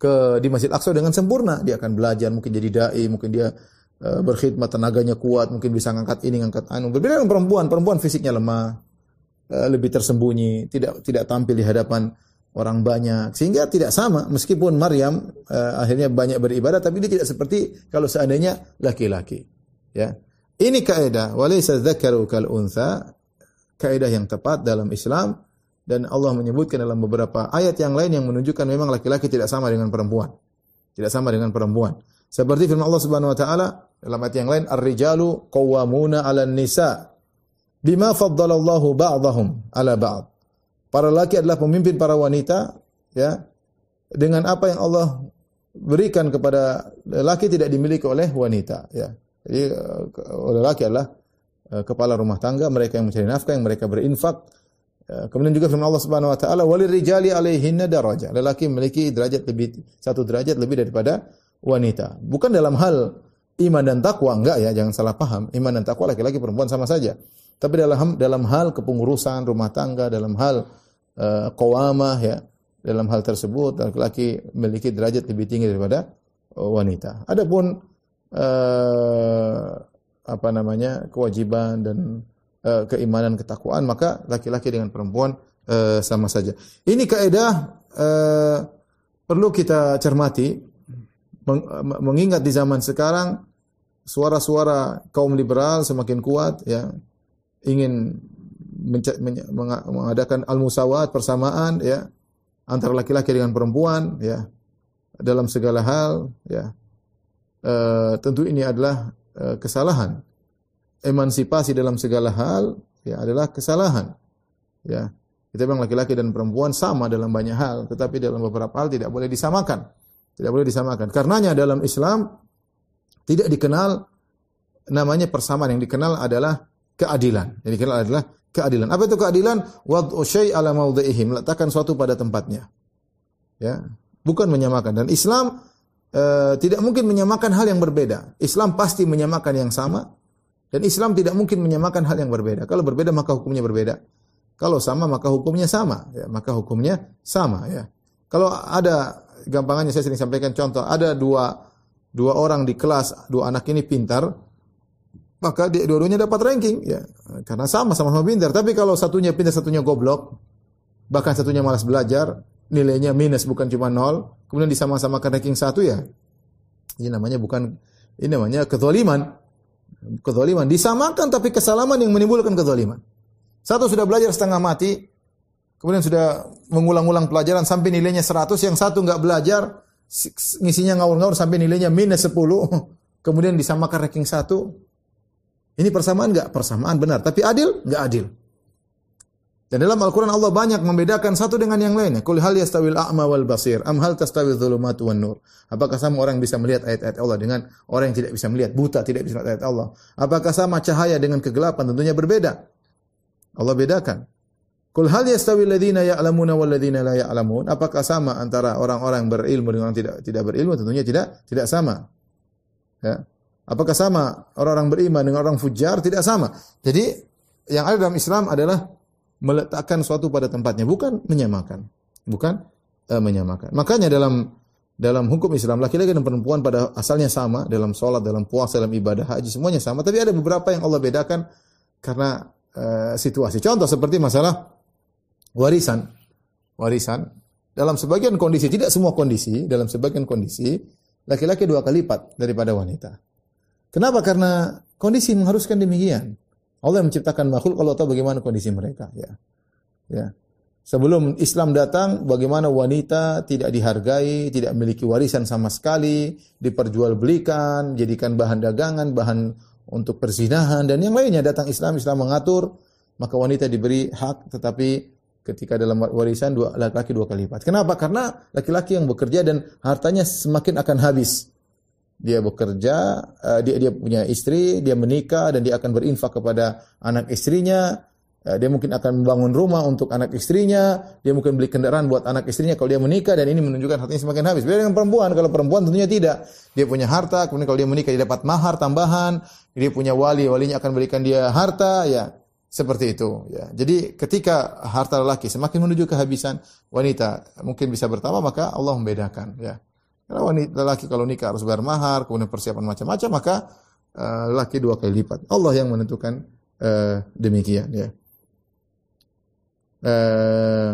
ke di Masjid Aqsa dengan sempurna. Dia akan belajar, mungkin jadi dai, mungkin dia uh, berkhidmat tenaganya kuat, mungkin bisa ngangkat ini, ngangkat anu. Berbeda dengan perempuan, perempuan fisiknya lemah, Eh, lebih tersembunyi, tidak tidak tampil di hadapan orang banyak sehingga tidak sama meskipun Maryam uh, akhirnya banyak beribadah tapi dia tidak seperti kalau seandainya laki-laki ya ini kaidah walaysa dzakaru kal untha kaidah yang tepat dalam Islam dan Allah menyebutkan dalam beberapa ayat yang lain yang menunjukkan memang laki-laki tidak sama dengan perempuan tidak sama dengan perempuan seperti firman Allah Subhanahu wa taala dalam ayat yang lain ar-rijalu qawwamuna 'alan nisa bima faddalallahu ba'dahum ala ba'd. Para laki adalah pemimpin para wanita ya dengan apa yang Allah berikan kepada laki tidak dimiliki oleh wanita ya. Jadi oleh laki adalah uh, kepala rumah tangga, mereka yang mencari nafkah, yang mereka berinfak. Uh, kemudian juga firman Allah Subhanahu wa taala, "Walil rijali 'alaihinna daraja." Lelaki memiliki derajat lebih satu derajat lebih daripada wanita. Bukan dalam hal iman dan takwa enggak ya, jangan salah paham. Iman dan takwa laki-laki perempuan sama saja. Tapi dalam dalam hal kepengurusan rumah tangga, dalam hal uh, qawamah ya, dalam hal tersebut laki-laki memiliki derajat lebih tinggi daripada uh, wanita. Adapun uh, apa namanya kewajiban dan uh, keimanan ketakwaan maka laki-laki dengan perempuan uh, sama saja. Ini kaidah uh, perlu kita cermati. Mengingat di zaman sekarang suara-suara kaum liberal semakin kuat ya. Ingin mengadakan al-musawat persamaan ya antara laki-laki dengan perempuan ya. Dalam segala hal ya. E, tentu ini adalah e, kesalahan emansipasi dalam segala hal ya adalah kesalahan. Ya. Kita bilang laki-laki dan perempuan sama dalam banyak hal, tetapi dalam beberapa hal tidak boleh disamakan. Tidak boleh disamakan. Karenanya dalam Islam tidak dikenal namanya persamaan, yang dikenal adalah keadilan. Yang dikenal adalah keadilan. Apa itu keadilan? Wad'u syai' ala mawdhi'ihi, meletakkan suatu pada tempatnya. Ya, bukan menyamakan. Dan Islam uh, tidak mungkin menyamakan hal yang berbeda. Islam pasti menyamakan yang sama dan Islam tidak mungkin menyamakan hal yang berbeda. Kalau berbeda maka hukumnya berbeda. Kalau sama maka hukumnya sama, ya, maka hukumnya sama ya. Kalau ada gampangannya saya sering sampaikan contoh, ada dua dua orang di kelas, dua anak ini pintar, maka dua-duanya dapat ranking ya. Karena sama sama-sama pintar. Tapi kalau satunya pintar, satunya goblok, bahkan satunya malas belajar, nilainya minus bukan cuma nol, kemudian disama-samakan ranking satu ya. Ini namanya bukan ini namanya kezaliman. Kezaliman disamakan tapi kesalaman yang menimbulkan kezaliman. Satu sudah belajar setengah mati, kemudian sudah mengulang-ulang pelajaran sampai nilainya 100, yang satu nggak belajar, ngisinya ngawur-ngawur sampai nilainya minus 10, kemudian disamakan ranking satu. Ini persamaan nggak? Persamaan benar. Tapi adil? Nggak adil. Dan dalam Al-Quran Allah banyak membedakan satu dengan yang lainnya. Kul hal yastawil a'ma wal basir. Am hal tastawi dhulumat wan nur. Apakah sama orang bisa melihat ayat-ayat Allah dengan orang yang tidak bisa melihat? Buta tidak bisa melihat ayat Allah. Apakah sama cahaya dengan kegelapan? Tentunya berbeda. Allah bedakan. Kul hal yastawi alladziina ya'lamuna wal ladziina la ya'lamun? Apakah sama antara orang-orang berilmu dengan orang tidak tidak berilmu? Tentunya tidak tidak sama. Ya. Apakah sama orang-orang beriman dengan orang fujar? Tidak sama. Jadi yang ada dalam Islam adalah meletakkan suatu pada tempatnya, bukan menyamakan. Bukan uh, menyamakan. Makanya dalam dalam hukum Islam laki-laki dan perempuan pada asalnya sama dalam sholat, dalam puasa, dalam ibadah haji semuanya sama. Tapi ada beberapa yang Allah bedakan karena Eh, situasi. Contoh seperti masalah warisan. Warisan dalam sebagian kondisi, tidak semua kondisi, dalam sebagian kondisi laki-laki dua kali lipat daripada wanita. Kenapa? Karena kondisi mengharuskan demikian. Allah yang menciptakan makhluk, Allah tahu bagaimana kondisi mereka. Ya, ya. Sebelum Islam datang, bagaimana wanita tidak dihargai, tidak memiliki warisan sama sekali, diperjualbelikan, jadikan bahan dagangan, bahan untuk perzinahan dan yang lainnya datang Islam Islam mengatur maka wanita diberi hak tetapi ketika dalam warisan dua laki-laki dua kali lipat. Kenapa? Karena laki-laki yang bekerja dan hartanya semakin akan habis. Dia bekerja, uh, dia dia punya istri, dia menikah dan dia akan berinfak kepada anak istrinya, Ya, dia mungkin akan membangun rumah untuk anak istrinya, dia mungkin beli kendaraan buat anak istrinya kalau dia menikah dan ini menunjukkan hartanya semakin habis. Beda dengan perempuan, kalau perempuan tentunya tidak. Dia punya harta, kemudian kalau dia menikah dia dapat mahar tambahan, dia punya wali, walinya akan berikan dia harta, ya seperti itu. Ya. Jadi ketika harta lelaki semakin menuju kehabisan, wanita mungkin bisa bertambah maka Allah membedakan. Ya. Karena wanita lelaki kalau nikah harus bayar mahar, kemudian persiapan macam-macam, maka uh, lelaki dua kali lipat. Allah yang menentukan uh, demikian. Ya. Eh,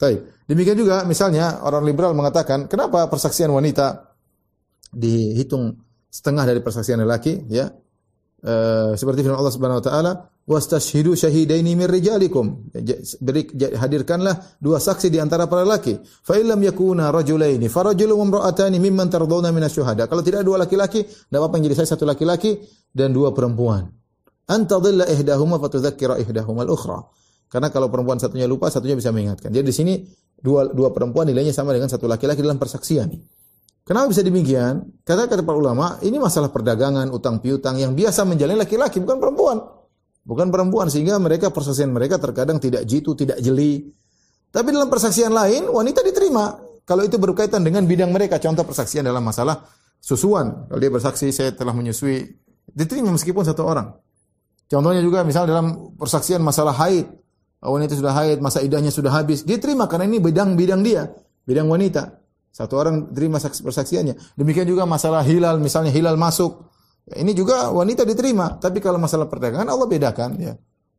taib. Demikian juga misalnya orang liberal mengatakan, kenapa persaksian wanita dihitung setengah dari persaksian lelaki, ya? Eh, seperti firman Allah Subhanahu wa taala, "Wastashhidu syahidaini min rijalikum." Beri hadirkanlah dua saksi di antara para lelaki. Fa illam yakuna rajulaini farajulun imra'atani mimman tardawna minasyuhada. Kalau tidak dua laki-laki, tidak apa-apa yang jadi saya satu laki-laki dan dua perempuan. Anta dhilla ihdahuma fatudzakkira ihdahuma al-ukhra. Karena kalau perempuan satunya lupa, satunya bisa mengingatkan. Jadi di sini dua, dua perempuan nilainya sama dengan satu laki-laki dalam persaksian. Kenapa bisa demikian? Kata kata para ulama, ini masalah perdagangan, utang piutang yang biasa menjalani laki-laki, bukan perempuan. Bukan perempuan, sehingga mereka persaksian mereka terkadang tidak jitu, tidak jeli. Tapi dalam persaksian lain, wanita diterima. Kalau itu berkaitan dengan bidang mereka, contoh persaksian dalam masalah susuan. Kalau dia bersaksi, saya telah menyusui, diterima meskipun satu orang. Contohnya juga misal dalam persaksian masalah haid wanita sudah haid, masa idahnya sudah habis, dia terima karena ini bidang-bidang dia, bidang wanita. Satu orang terima persaksiannya. Demikian juga masalah hilal, misalnya hilal masuk. Ya, ini juga wanita diterima, tapi kalau masalah perdagangan Allah bedakan ya.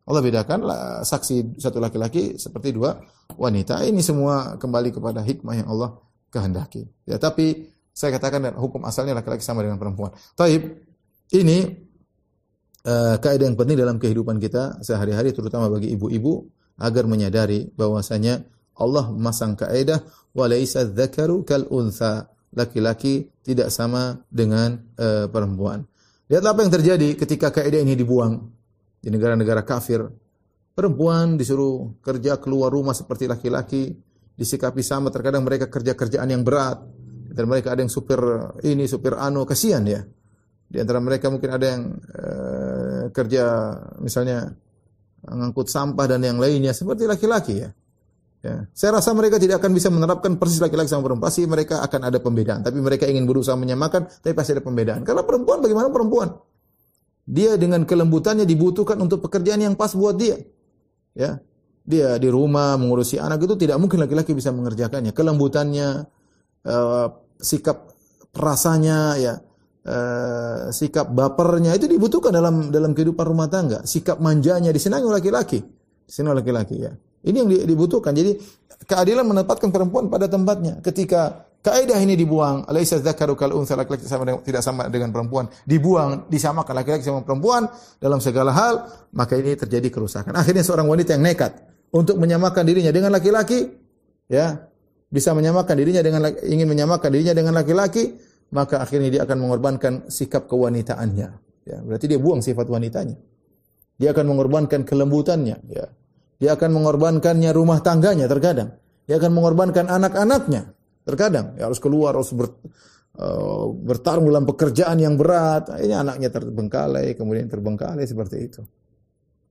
Allah bedakan saksi satu laki-laki seperti dua wanita. Ini semua kembali kepada hikmah yang Allah kehendaki. Ya, tapi saya katakan hukum asalnya laki-laki sama dengan perempuan. Taib, ini uh, kaidah yang penting dalam kehidupan kita sehari-hari terutama bagi ibu-ibu agar menyadari bahwasanya Allah memasang kaidah walaisa dzakaru kal untha laki-laki tidak sama dengan uh, perempuan. Lihat apa yang terjadi ketika kaidah ini dibuang. di negara-negara kafir, perempuan disuruh kerja keluar rumah seperti laki-laki, disikapi sama terkadang mereka kerja kerjaan yang berat dan mereka ada yang supir ini supir anu kasihan ya di antara mereka mungkin ada yang uh, kerja misalnya mengangkut sampah dan yang lainnya seperti laki-laki ya Ya. Saya rasa mereka tidak akan bisa menerapkan persis laki-laki sama perempuan. Pasti mereka akan ada pembedaan. Tapi mereka ingin berusaha menyamakan, tapi pasti ada pembedaan. Karena perempuan bagaimana perempuan? Dia dengan kelembutannya dibutuhkan untuk pekerjaan yang pas buat dia. Ya dia di rumah mengurusi anak itu tidak mungkin laki-laki bisa mengerjakannya. Kelembutannya, uh, sikap perasanya, ya, uh, sikap bapernya itu dibutuhkan dalam dalam kehidupan rumah tangga. Sikap manjanya disenangi laki-laki, disenangi laki-laki ya. Ini yang dibutuhkan. Jadi keadilan menempatkan perempuan pada tempatnya. Ketika kaidah ini dibuang, alaisa dzakaru kal unsa laki-laki sama dengan, tidak sama dengan perempuan, dibuang, disamakan laki-laki sama perempuan dalam segala hal, maka ini terjadi kerusakan. Akhirnya seorang wanita yang nekat untuk menyamakan dirinya dengan laki-laki, ya bisa menyamakan dirinya dengan ingin menyamakan dirinya dengan laki-laki, maka akhirnya dia akan mengorbankan sikap kewanitaannya. Ya, berarti dia buang sifat wanitanya. Dia akan mengorbankan kelembutannya. Ya. Dia akan mengorbankannya rumah tangganya terkadang. Dia akan mengorbankan anak-anaknya terkadang. Ya, harus keluar, harus ber, uh, bertarung dalam pekerjaan yang berat. Ini anaknya terbengkalai, kemudian terbengkalai seperti itu.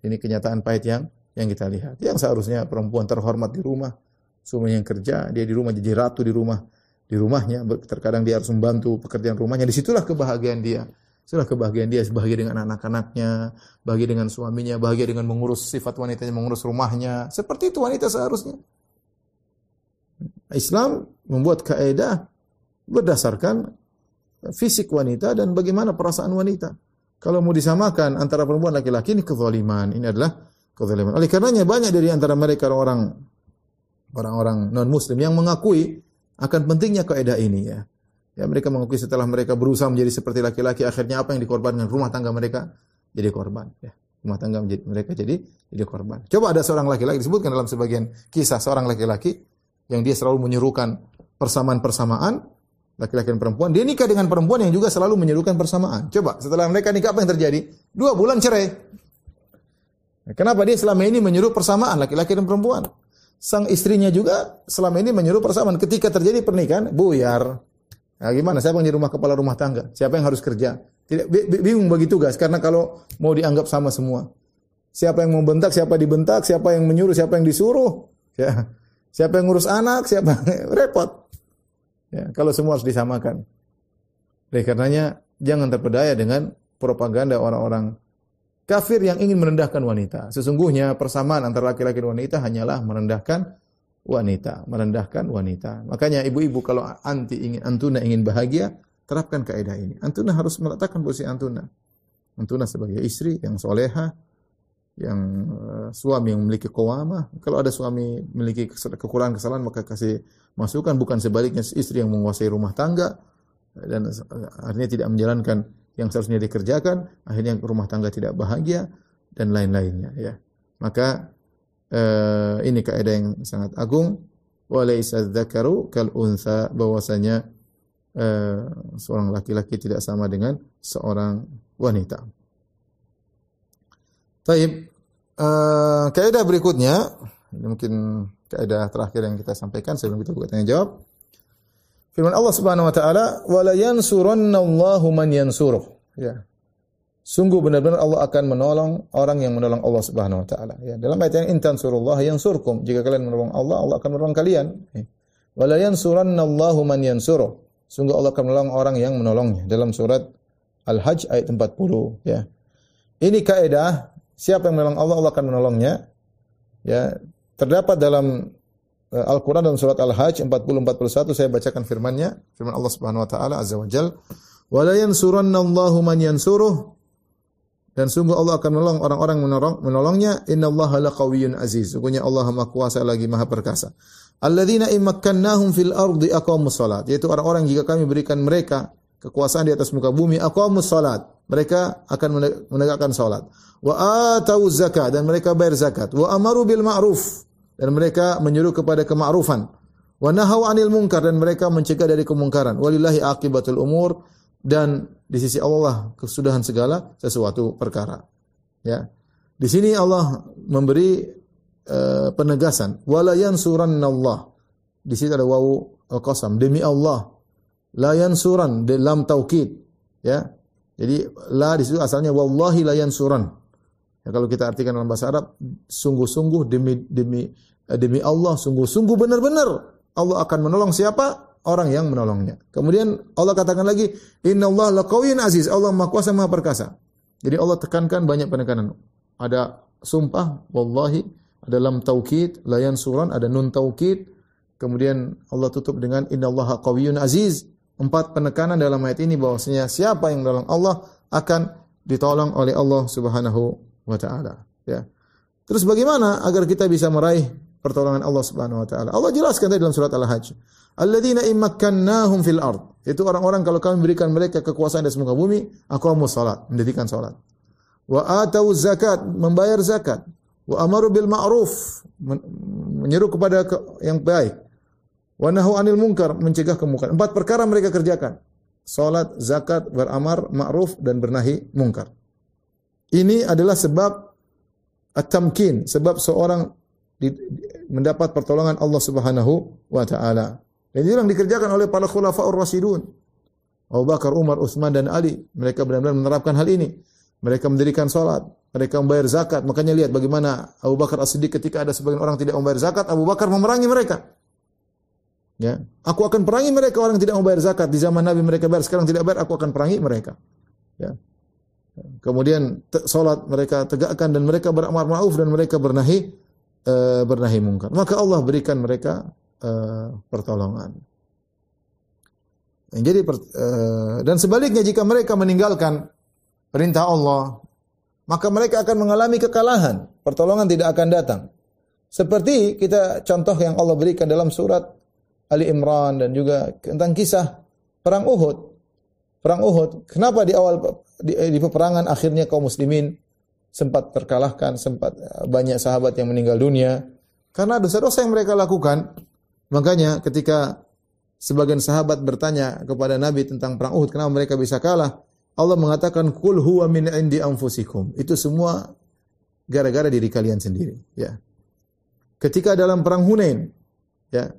Ini kenyataan pahit yang yang kita lihat. Yang seharusnya perempuan terhormat di rumah, suaminya yang kerja, dia di rumah jadi ratu di rumah, di rumahnya. Terkadang dia harus membantu pekerjaan rumahnya. Di situlah kebahagiaan dia. Itulah kebahagiaan dia, bahagia dengan anak-anaknya, bahagia dengan suaminya, bahagia dengan mengurus sifat wanitanya, mengurus rumahnya. Seperti itu wanita seharusnya. Islam membuat kaidah berdasarkan fisik wanita dan bagaimana perasaan wanita. Kalau mau disamakan antara perempuan laki-laki ini kezaliman. Ini adalah kezaliman. Oleh karenanya banyak dari antara mereka orang orang-orang non muslim yang mengakui akan pentingnya kaidah ini ya. Ya mereka mengakui setelah mereka berusaha menjadi seperti laki-laki akhirnya apa yang dikorbankan rumah tangga mereka jadi korban ya. Rumah tangga menjadi, mereka jadi jadi korban. Coba ada seorang laki-laki disebutkan dalam sebagian kisah seorang laki-laki yang dia selalu menyuruhkan persamaan-persamaan laki-laki dan perempuan. Dia nikah dengan perempuan yang juga selalu menyerukan persamaan. Coba setelah mereka nikah apa yang terjadi? Dua bulan cerai. Kenapa dia selama ini menyuruh persamaan laki-laki dan perempuan? Sang istrinya juga selama ini menyuruh persamaan. Ketika terjadi pernikahan, buyar. Nah, gimana? Siapa yang jadi rumah kepala rumah tangga? Siapa yang harus kerja? Tidak bingung bagi tugas karena kalau mau dianggap sama semua. Siapa yang membentak, siapa dibentak, siapa yang menyuruh, siapa yang disuruh. Ya. Siapa yang ngurus anak, siapa repot. Ya, kalau semua harus disamakan. Oleh karenanya jangan terpedaya dengan propaganda orang-orang kafir yang ingin merendahkan wanita. Sesungguhnya persamaan antara laki-laki dan wanita hanyalah merendahkan wanita, merendahkan wanita. Makanya ibu-ibu kalau anti ingin antuna ingin bahagia, terapkan kaidah ini. Antuna harus meletakkan posisi antuna. Antuna sebagai istri yang soleha, yang uh, suami yang memiliki kewama. Kalau ada suami memiliki kekurangan kesalahan maka kasih masukan bukan sebaliknya istri yang menguasai rumah tangga dan artinya tidak menjalankan yang seharusnya dikerjakan, akhirnya rumah tangga tidak bahagia dan lain-lainnya ya. Maka uh, ini kaidah yang sangat agung walaysa dzakaru kal unsa bahwasanya uh, seorang laki-laki tidak sama dengan seorang wanita. Taib uh, kaidah berikutnya ini mungkin kaidah terakhir yang kita sampaikan sebelum kita buka tanya jawab. Firman Allah Subhanahu wa taala, "Wa la man yansuruh." Ya. Sungguh benar-benar Allah akan menolong orang yang menolong Allah Subhanahu wa taala. Ya, dalam ayat yang intan surullah yansurkum. Jika kalian menolong Allah, Allah akan menolong kalian. Ya. Wa la yansurannallahu man yansuruh. Sungguh Allah akan menolong orang yang menolongnya. Dalam surat Al-Hajj ayat 40, ya. Ini kaidah, siapa yang menolong Allah, Allah akan menolongnya. Ya, terdapat dalam Eh, Al-Quran dalam surat Al-Hajj 40-41 saya bacakan firmannya. Firman Allah Subhanahu Wa Taala Azza wa Jal. Wa la yansurannallahu man yansuruh. Dan sungguh Allah akan menolong orang-orang menolong, menolongnya. Inna Allah laqawiyyun aziz. Sungguhnya Allah maha kuasa lagi maha perkasa. Alladzina immakkannahum fil ardi aqamus salat. Yaitu orang-orang jika kami berikan mereka kekuasaan di atas muka bumi aqamus salat. Mereka akan menegakkan salat. Wa atau zakat dan mereka bayar zakat. Wa amaru bil ma'ruf dan mereka menyuruh kepada kema'rufan. Wa nahaw 'anil munkar dan mereka mencegah dari kemungkaran. Walillahi aqibatul umur dan di sisi Allah kesudahan segala sesuatu perkara. Ya. Di sini Allah memberi uh, penegasan wala yansurannallah. Di sini ada wawu qasam demi Allah. La yansuran dalam taukid ya. Jadi la di situ asalnya wallahi la yansuran. Ya, kalau kita artikan dalam bahasa Arab sungguh-sungguh demi demi eh, demi Allah sungguh-sungguh benar-benar Allah akan menolong siapa? Orang yang menolongnya. Kemudian Allah katakan lagi, Inna Allah laqawiyyun aziz. Allah Maha Kuasa Maha Perkasa. Jadi Allah tekankan banyak penekanan. Ada sumpah, wallahi, ada lam taukid, layan suran, ada nun taukid. Kemudian Allah tutup dengan Inna Allah qawiyyun aziz. Empat penekanan dalam ayat ini bahwasanya siapa yang menolong Allah akan ditolong oleh Allah Subhanahu wa taala. Ya. Terus bagaimana agar kita bisa meraih pertolongan Allah Subhanahu wa taala. Allah jelaskan tadi dalam surat Al-Hajj. Alladzina immakkannahum fil ard. Itu orang-orang kalau kami berikan mereka kekuasaan di muka bumi, aqamus salat, mendirikan salat. Wa atau zakat, membayar zakat. Wa amaru bil ma'ruf, menyeru kepada yang baik. Wa nahu anil munkar, mencegah kemungkaran. Empat perkara mereka kerjakan. Salat, zakat, beramar ma'ruf dan bernahi mungkar. Ini adalah sebab at-tamkin, sebab seorang mendapat pertolongan Allah Subhanahu wa taala. Dan ini yang dikerjakan oleh para khulafaur rasyidun. Abu Bakar, Umar, Utsman dan Ali. Mereka benar-benar menerapkan hal ini. Mereka mendirikan salat, mereka membayar zakat. Makanya lihat bagaimana Abu Bakar As-Siddiq ketika ada sebagian orang tidak membayar zakat, Abu Bakar memerangi mereka. Ya, aku akan perangi mereka orang yang tidak membayar zakat di zaman Nabi mereka bayar, sekarang tidak bayar, aku akan perangi mereka. Ya. Kemudian salat mereka tegakkan dan mereka beramar ma'ruf dan mereka bernahi uh, bernahi mungkar. Maka Allah berikan mereka uh, pertolongan. Jadi uh, dan sebaliknya jika mereka meninggalkan perintah Allah, maka mereka akan mengalami kekalahan. Pertolongan tidak akan datang. Seperti kita contoh yang Allah berikan dalam surat Ali Imran dan juga tentang kisah perang Uhud. Perang Uhud. Kenapa di awal di, di peperangan akhirnya kaum muslimin sempat terkalahkan, sempat eh, banyak sahabat yang meninggal dunia karena dosa-dosa yang mereka lakukan. Makanya ketika sebagian sahabat bertanya kepada Nabi tentang perang Uhud, kenapa mereka bisa kalah? Allah mengatakan kul huwa min indi anfusikum. Itu semua gara-gara diri kalian sendiri, ya. Ketika dalam perang Hunain, ya,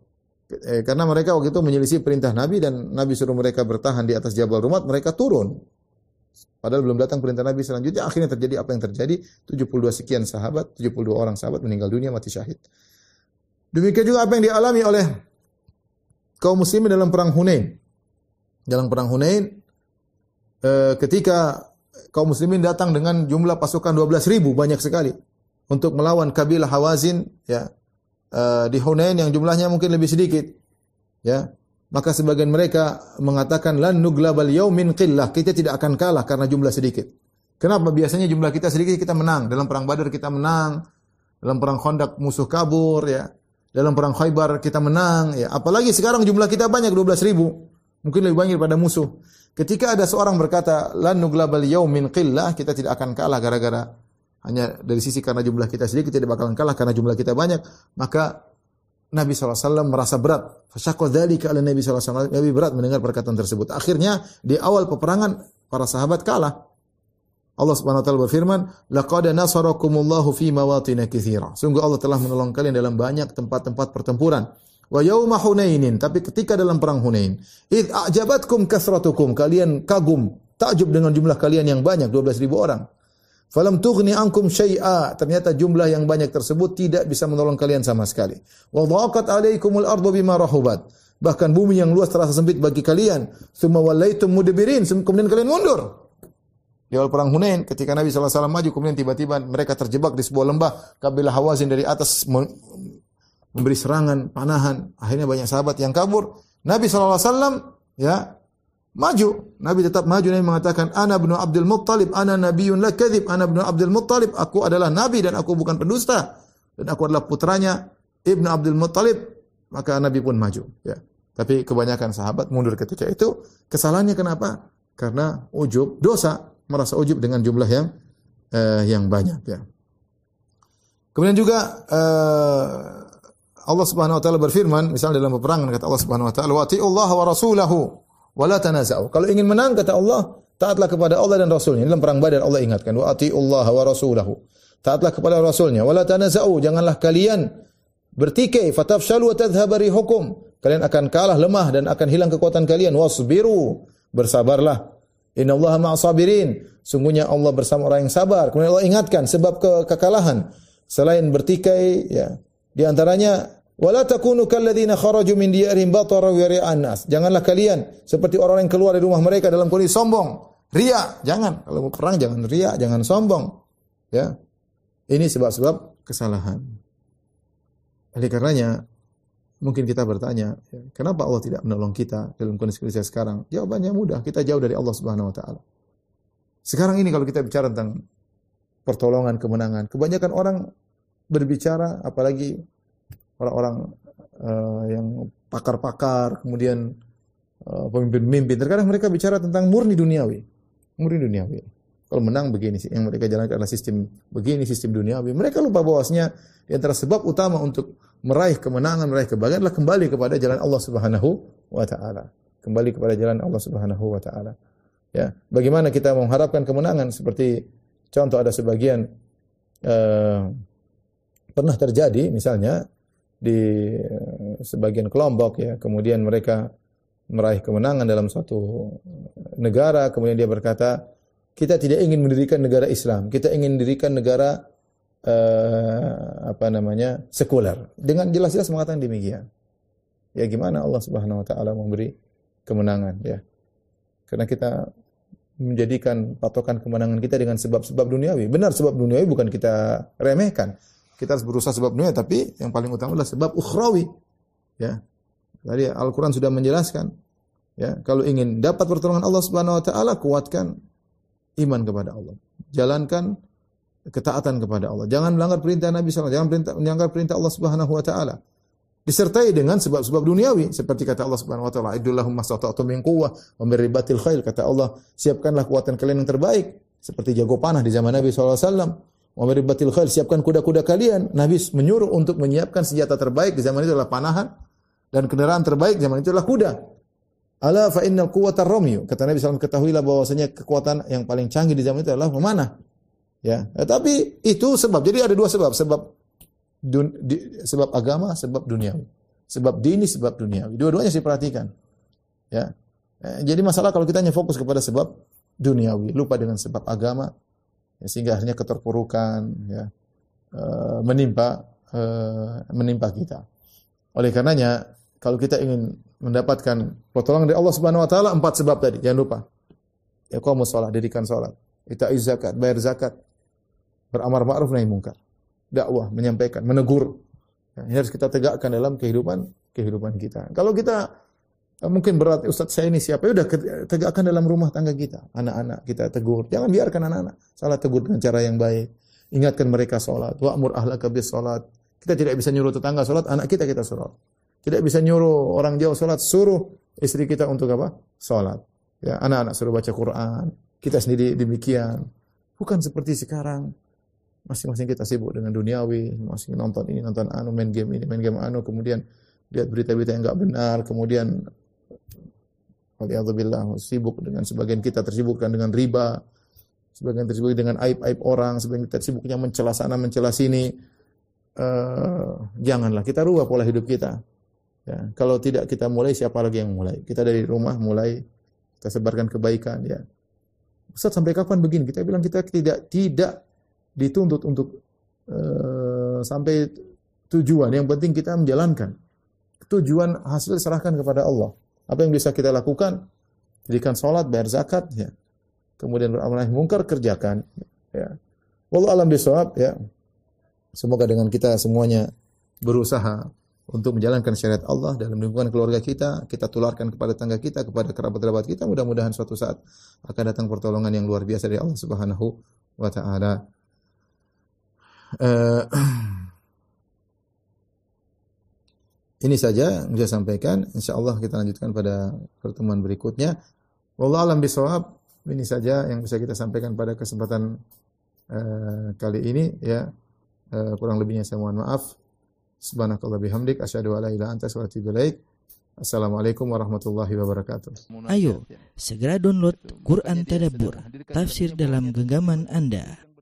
eh, karena mereka waktu itu menyelisih perintah Nabi dan Nabi suruh mereka bertahan di atas Jabal Rumat, mereka turun. Padahal belum datang perintah Nabi selanjutnya. Akhirnya terjadi apa yang terjadi. 72 sekian sahabat, 72 orang sahabat meninggal dunia mati syahid. Demikian juga apa yang dialami oleh kaum muslimin dalam perang Hunain. Dalam perang Hunain, eh, ketika kaum muslimin datang dengan jumlah pasukan 12 ribu, banyak sekali. Untuk melawan kabilah Hawazin, ya, eh, di Hunain yang jumlahnya mungkin lebih sedikit. Ya, maka sebagian mereka mengatakan lan nuglabal yaumin qillah, kita tidak akan kalah karena jumlah sedikit. Kenapa? Biasanya jumlah kita sedikit kita menang. Dalam perang Badar kita menang. Dalam perang Khandaq musuh kabur ya. Dalam perang Khaybar kita menang ya. Apalagi sekarang jumlah kita banyak 12 ribu. Mungkin lebih banyak pada musuh. Ketika ada seorang berkata lan nuglabal yaumin qillah, kita tidak akan kalah gara-gara hanya dari sisi karena jumlah kita sedikit tidak bakalan kalah karena jumlah kita banyak, maka Nabi SAW merasa berat. Fasyakwa dzalika ala Nabi SAW. Nabi berat mendengar perkataan tersebut. Akhirnya di awal peperangan para sahabat kalah. Allah Subhanahu wa taala berfirman, "Laqad nasarakumullahu fi mawatin katsira." Sungguh Allah telah menolong kalian dalam banyak tempat-tempat pertempuran. Wa yauma Hunainin, tapi ketika dalam perang Hunain, id a'jabatkum kasratukum, kalian kagum, takjub dengan jumlah kalian yang banyak, 12 ribu orang. Falam tughni ankum syai'a. Ternyata jumlah yang banyak tersebut tidak bisa menolong kalian sama sekali. Wa dhaqat 'alaikumul ardu bima rahubat. Bahkan bumi yang luas terasa sempit bagi kalian. Tsumma wallaitum mudbirin. Kemudian kalian mundur. Di awal perang Hunain ketika Nabi SAW maju kemudian tiba-tiba mereka terjebak di sebuah lembah kabilah Hawazin dari atas memberi serangan, panahan. Akhirnya banyak sahabat yang kabur. Nabi SAW ya maju. Nabi tetap maju. Nabi mengatakan, Ana bin Abdul Muttalib, Ana nabiyun la kadhib, Ana bin Abdul Muttalib, aku adalah nabi dan aku bukan pendusta. Dan aku adalah putranya Ibnu Abdul Muttalib. Maka Nabi pun maju. Ya. Tapi kebanyakan sahabat mundur ketika itu. Kesalahannya kenapa? Karena ujub, dosa. Merasa ujub dengan jumlah yang uh, yang banyak. Ya. Kemudian juga uh, Allah Subhanahu wa taala berfirman, misalnya dalam peperangan kata Allah Subhanahu wa taala, "Wa Allah wa rasulahu wala tanaza'u. Kalau ingin menang kata Allah, taatlah kepada Allah dan Rasulnya. Dalam perang Badar Allah ingatkan, wa atiullaha wa rasulahu. taatlah kepada rasulnya. Wala tanaza'u, janganlah kalian bertikai, fatafshalu wa tadhhabu rihukum. Kalian akan kalah lemah dan akan hilang kekuatan kalian. Wasbiru, bersabarlah. Innallaha ma'asabirin. Sungguhnya Allah bersama orang yang sabar. Kemudian Allah ingatkan sebab ke kekalahan selain bertikai ya di antaranya wala takunu kalladzina kharaju min diyarihim batara wa ria'an nas. Janganlah kalian seperti orang yang keluar dari rumah mereka dalam kondisi sombong, ria. Jangan. Kalau mau perang jangan ria, jangan sombong. Ya. Ini sebab-sebab kesalahan. Oleh karenanya, mungkin kita bertanya, ya, kenapa Allah tidak menolong kita dalam kondisi kondisi sekarang? Jawabannya mudah, kita jauh dari Allah Subhanahu wa taala. Sekarang ini kalau kita bicara tentang pertolongan, kemenangan, kebanyakan orang berbicara apalagi orang-orang uh, yang pakar-pakar, kemudian uh, pemimpin-pemimpin, terkadang mereka bicara tentang murni duniawi. Murni duniawi. Kalau menang begini sih, yang mereka jalankan adalah sistem begini, sistem duniawi. Mereka lupa bahwasanya di antara sebab utama untuk meraih kemenangan, meraih kebahagiaan adalah kembali kepada jalan Allah Subhanahu wa taala. Kembali kepada jalan Allah Subhanahu wa taala. Ya, bagaimana kita mengharapkan kemenangan seperti contoh ada sebagian uh, pernah terjadi misalnya di uh, sebagian kelompok ya, kemudian mereka meraih kemenangan dalam suatu negara, kemudian dia berkata, kita tidak ingin mendirikan negara Islam, kita ingin mendirikan negara uh, apa namanya sekuler. Dengan jelas-jelas mengatakan demikian. Ya gimana Allah Subhanahu wa taala memberi kemenangan ya. Karena kita menjadikan patokan kemenangan kita dengan sebab-sebab duniawi. Benar sebab duniawi bukan kita remehkan. Kita harus berusaha sebab dunia tapi yang paling utama adalah sebab ukhrawi. Ya. Tadi Al-Qur'an sudah menjelaskan ya, kalau ingin dapat pertolongan Allah Subhanahu wa taala kuatkan iman kepada Allah. Jalankan ketaatan kepada Allah. Jangan melanggar perintah Nabi SAW. Jangan perintah, melanggar perintah Allah Subhanahu Wa Taala. Disertai dengan sebab-sebab duniawi seperti kata Allah Subhanahu Wa Taala, "Idullahu mastata'tum min quwwah wa min ribatil khail." Kata Allah, siapkanlah kekuatan kalian yang terbaik seperti jago panah di zaman Nabi SAW. Wa min ribatil khail, siapkan kuda-kuda kalian. Nabi menyuruh untuk menyiapkan senjata terbaik di zaman itu adalah panahan dan kendaraan terbaik zaman itu adalah kuda. Ala fa innal quwwata ramyu. Kata Nabi SAW ketahuilah bahwasanya kekuatan yang paling canggih di zaman itu adalah memanah. Ya, tapi itu sebab. Jadi ada dua sebab, sebab dun, di, sebab agama, sebab duniawi. Sebab dini, sebab duniawi. Dua-duanya saya perhatikan. Ya. Eh, jadi masalah kalau kita hanya fokus kepada sebab duniawi, lupa dengan sebab agama, ya, sehingga akhirnya keterpurukan ya, e, menimpa e, menimpa kita. Oleh karenanya, kalau kita ingin mendapatkan pertolongan dari Allah Subhanahu wa taala empat sebab tadi, jangan lupa. Ya kamu salat, dirikan salat, kita zakat, bayar zakat, beramar ma'ruf nahi mungkar, dakwah, menyampaikan, menegur. Ya, ini harus kita tegakkan dalam kehidupan kehidupan kita. Kalau kita eh, mungkin berat Ustaz saya ini siapa? Ya udah tegakkan dalam rumah tangga kita. Anak-anak kita tegur. Jangan biarkan anak-anak salah tegur dengan cara yang baik. Ingatkan mereka salat. Wa'mur ahlaka bis salat. Kita tidak bisa nyuruh tetangga salat, anak kita kita salat. Tidak bisa nyuruh orang jauh sholat, suruh istri kita untuk apa? Sholat. Ya, anak-anak suruh baca Quran. Kita sendiri demikian. Bukan seperti sekarang. Masing-masing kita sibuk dengan duniawi, masing nonton ini, nonton anu, main game ini, main game anu, kemudian lihat berita-berita yang enggak benar, kemudian Alhamdulillah sibuk dengan sebagian kita tersibukkan dengan riba, sebagian tersibuk dengan aib-aib orang, sebagian kita sibuknya mencela sana, mencela sini. Uh, janganlah kita rubah pola hidup kita. Ya, kalau tidak kita mulai siapa lagi yang mulai? Kita dari rumah mulai kita sebarkan kebaikan ya. Ustaz sampai kapan begini? Kita bilang kita tidak tidak dituntut untuk uh, sampai tujuan. Yang penting kita menjalankan. Tujuan hasil serahkan kepada Allah. Apa yang bisa kita lakukan? Jadikan salat, bayar zakat ya. Kemudian beramal mungkar kerjakan ya. Wallahu alam bisawab ya. Semoga dengan kita semuanya berusaha untuk menjalankan syariat Allah dalam lingkungan keluarga kita, kita tularkan kepada tangga kita, kepada kerabat-kerabat kita, mudah-mudahan suatu saat akan datang pertolongan yang luar biasa dari Allah Subhanahu wa taala. Uh, ini saja yang saya sampaikan. Insya Allah kita lanjutkan pada pertemuan berikutnya. Wallahu alam bisawab. Ini saja yang bisa kita sampaikan pada kesempatan uh, kali ini ya. Uh, kurang lebihnya saya mohon maaf. Subhanakallah bihamdik asyhadu an la ilaha anta astaghfiruka Assalamualaikum warahmatullahi wabarakatuh. Ayo, segera download Quran Tadabbur, tafsir dalam genggaman Anda.